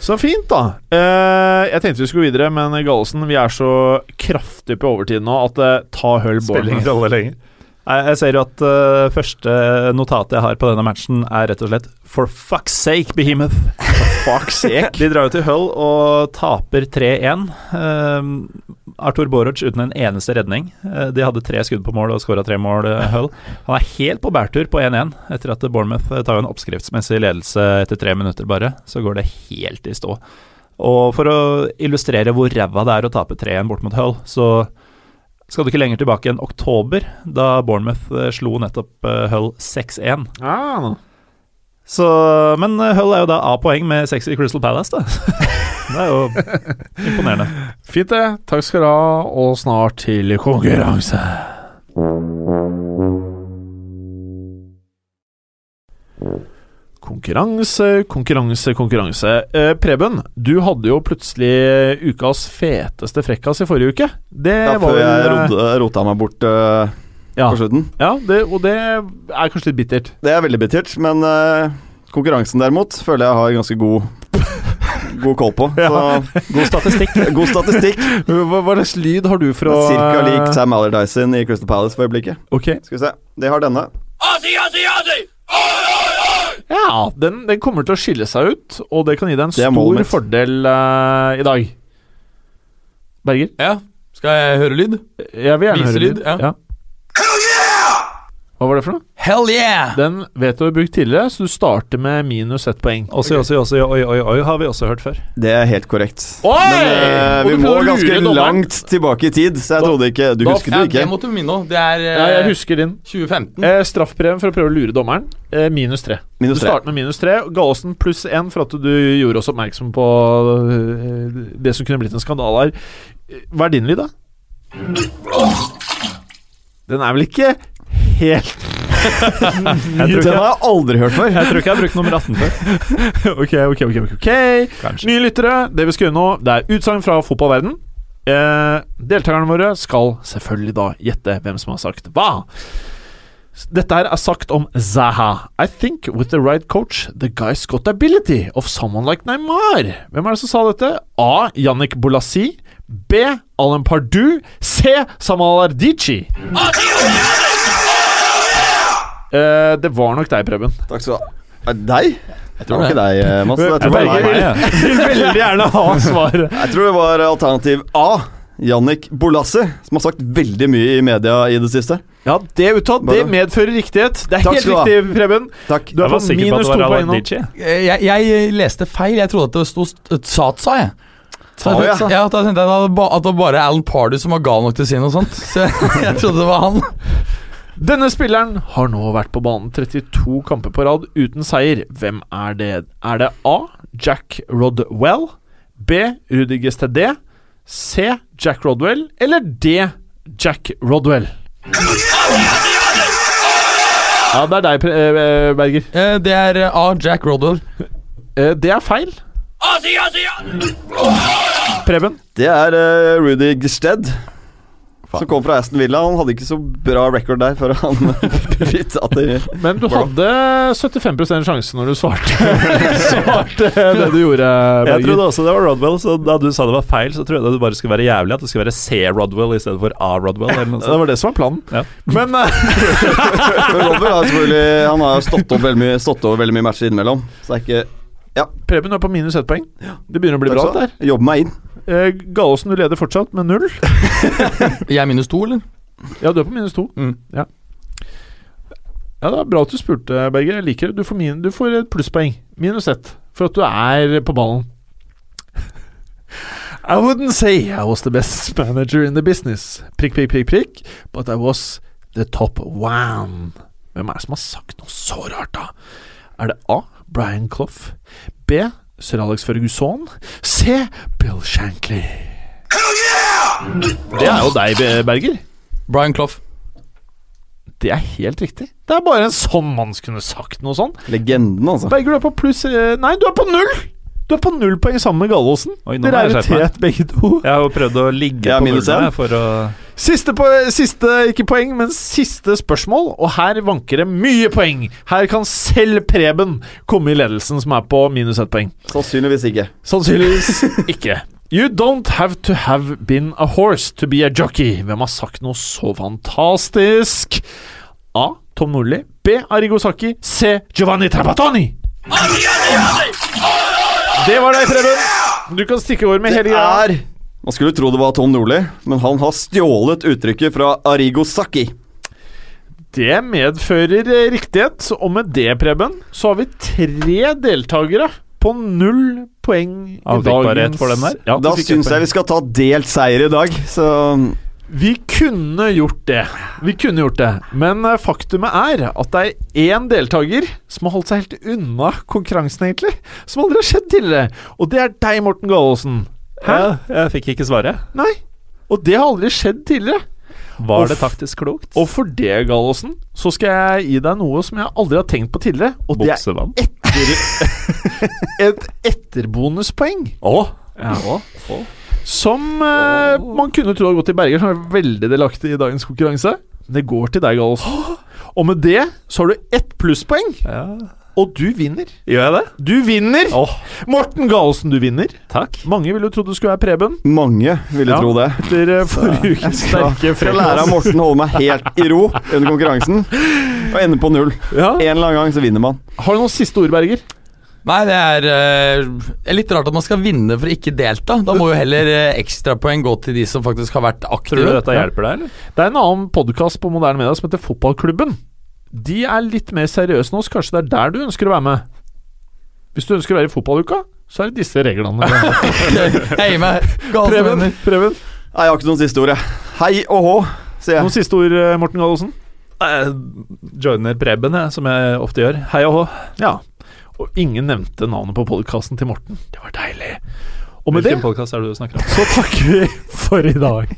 Så fint, da. Uh, jeg tenkte vi skulle videre, men Gallesen, vi er så kraftig på overtid nå at det tar Hull Spiller ingen rolle lenger. Jeg ser jo at uh, første notatet jeg har på denne matchen, er rett og slett For fuck's sake, Behemoth. For Fuck's sake. De drar jo til Hull og taper 3-1. Um, Arthur Boroc uten en eneste redning. Eh, de hadde tre skudd på mål og skåra tre mål, eh, Hull. Han er helt på bærtur på 1-1 etter at Bournemouth eh, tar en oppskriftsmessig ledelse etter tre minutter bare. Så går det helt i stå. Og for å illustrere hvor ræva det er å tape 3-1 bort mot Hull, så skal du ikke lenger tilbake enn oktober, da Bournemouth slo nettopp Hull 6-1. Ah, så, men Hull er jo da A-poeng med Sexy Crystal Palace, da. det er jo imponerende. Fint, det. Takk skal du ha, og snart til konkurranse. Konkurranse, konkurranse, konkurranse. Eh, Preben, du hadde jo plutselig ukas feteste frekkas i forrige uke. Det ja, var før jeg eh, rota meg bort. Uh ja, på slutten. ja det, og det er kanskje litt bittert. Det er veldig bittert, men uh, konkurransen derimot føler jeg har ganske god God koll på. Så God statistikk. god statistikk. Hva, hva slags lyd har du fra Cirka lik Sam Allardyson i Crystal Palace for øyeblikket. Okay. Skal vi se. De har denne. Asi, Asi, Asi! Ja, den, den kommer til å skille seg ut, og det kan gi deg en Det stor fordel uh, i dag. Berger? Ja, skal jeg høre lyd? Jeg vil gjerne høre lyd. lyd. ja. Hva var det for noe? Hell yeah! Den vet du har brukt tidligere, så du starter med minus ett poeng. Også, også, også, oi, oi, oi, har vi også hørt før. Det er helt korrekt. Oi! Men uh, vi må ganske langt tilbake i tid, så jeg Da- trodde ikke Du da- husker Ja, det det ikke? måtte du minne om. Det er uh, Ja, jeg husker din. 2015. Eh, Straffpremien for å prøve å lure dommeren, eh, minus tre. Minus du tre. starter med minus tre. Gallosen pluss én for at du gjorde oss oppmerksom på eh, det som kunne blitt en skandale her. Eh, Hva er din lyd, da? Den er vel ikke helt Den har jeg aldri hørt før. jeg tror ikke jeg har brukt nummer 18 før. Ok, ok, ok. ok, Kanskje. Nye lyttere, det vi skal gjøre nå, det er utsagn fra fotballverden. Eh, deltakerne våre skal selvfølgelig da gjette hvem som har sagt hva. Dette her er sagt om Zaha. I think with the right coach, the guy's got ability of someone like Neymar. Hvem er det som sa dette? A. Yannick Bolassi. B. Alan Pardu. C. Samal Ardici. Eh, det var nok deg, Preben. Takk skal du ha. Er deg? Jeg tror det var ikke deg, Mads. Jeg tror, det var Berger meg. vil, vil veldig gjerne ha svaret. jeg tror det var alternativ A. Jannik Bolassi, som har sagt veldig mye i media i det siste. Ja, det uttalt, uttatt det medfører riktighet. Det er Takk helt riktig, Preben. Takk. Du er Jeg på minus to poeng nå. Eh, Jeg, jeg leste feil. Jeg trodde at det sto st- Satsa, jeg. Så jeg, ja. ja, da tenkte jeg at det var bare Alan Pardy som var gal nok til å si noe sånt. Så jeg, jeg trodde det var han. Denne spilleren har nå vært på banen 32 kamper på rad uten seier. Hvem er det? Er det A. Jack Rodwell? B. Rudi GSTD? C. Jack Rodwell? Eller D. Jack Rodwell? Ja, det er deg, eh, Berger. Eh, Det er eh, A. Jack Rodwell. Eh, Det er feil. Preben? Det er Rudi Rudy Gsted, som kom fra Aston Villa. Han hadde ikke så bra record der før han bytta til Men du hadde 75% sjanse når du svarte, svarte det du gjorde, Jeg trodde også det var Rodwell, så da du sa det var feil, så trodde jeg det bare skulle være jævlig. At det skulle være C. Rodwell i stedet for A. Rodwell. Eller noe Det var det som var planen. Ja. Men Rodwell Robert har selvfølgelig Han har stått, over veldig mye, stått over veldig mye matcher innimellom. Så det er ikke Preben er på minus ett poeng. Det begynner å bli Takk bra. Der. Jobbe meg inn. Eh, Gallosen, du leder fortsatt med null. Jeg er minus to, eller? Ja, du er på minus to. Mm. Ja. ja, det er bra at du spurte, Berger. Jeg liker det. Du får, min, du får et plusspoeng. Minus ett. For at du er på ballen. I wouldn't say I was the best manager in the business. Prikk, prikk, prikk, prikk. But I was the top one. Hvem er det som har sagt noe så rart, da? Er det A. Brian Clough? B. Sir Alex Ferguson? Se Bill Shankly? Det er jo deg, Berger. Brian Clough. Det er helt riktig. Det er bare en sånn mann som kunne sagt noe sånn. Legenden, altså. Berger, du er på pluss eh, Nei, du er på null! Du er på null poeng sammen med Gallosen. Dere er i tet, begge to. Jeg har jo prøvd å ligge på null her for å Siste, po siste, ikke poeng, men siste spørsmål, og her vanker det mye poeng. Her kan selv Preben komme i ledelsen, som er på minus ett poeng. Sannsynligvis ikke. Sannsynligvis ikke. You don't have to have been a horse to be a jockey. Hvem har sagt noe så fantastisk? A. Tom Nordli. B. Arigo Saki. C. Giovanni Trapattoni. Det var deg, Preben. Du kan stikke over med hele greia. Man skulle tro det var Tom Nordli, men han har stjålet uttrykket fra Arigo Saki. Det medfører riktighet, og med det, Preben, så har vi tre deltakere på null poeng i dagens for den her. Ja, Da syns jeg vi skal ta delt seier i dag, så Vi kunne gjort det. Vi kunne gjort det. Men eh, faktumet er at det er én deltaker som har holdt seg helt unna konkurransen, egentlig. Som aldri har skjedd tidligere. Og det er deg, Morten Gallosen. Hæ? Ja, jeg fikk ikke svaret. Nei. Og det har aldri skjedd tidligere. Var det taktisk klokt? Og for det, Gallosen, så skal jeg gi deg noe som jeg aldri har tenkt på tidligere. Og det er etter, et etterbonuspoeng. Å, Ja. Som eh, man kunne tro hadde gått til Berger, som er veldig delaktig i dagens konkurranse. Det går til deg, Gallosen. Og med det så har du ett plusspoeng, og du vinner. Gjør jeg det? Du vinner! Morten Galesen, du vinner. Takk. Mange ville tro trodd du skulle være Preben. mange ville Ja. tro det. Etter eh, forrige ukes sterke Skal lære av. Morten å holde meg helt i ro under konkurransen og ende på null. Ja. En eller annen gang så vinner man. Har du noen siste ord, Berger? Nei, det er, eh, er litt rart at man skal vinne for å ikke delta. Da må jo heller eh, ekstrapoeng gå til de som faktisk har vært aktive. Tror du dette hjelper deg, eller? Det er en annen podkast på moderne media som heter Fotballklubben. De er litt mer seriøse enn oss. Kanskje det er der du ønsker å være med? Hvis du ønsker å være i fotballuka, så er det disse reglene. Hei meg. Preben. Preben. Nei, jeg har ikke noen siste ord, jeg. Hei og hå, sier Noen siste ord, eh, Morten Gallosen? Eh, Joiner Preben, jeg, som jeg ofte gjør. Hei og hå. Ja. Og ingen nevnte navnet på podkasten til Morten. Det var deilig. Og med Hvilken det er det du snakker om? så takker vi for i dag.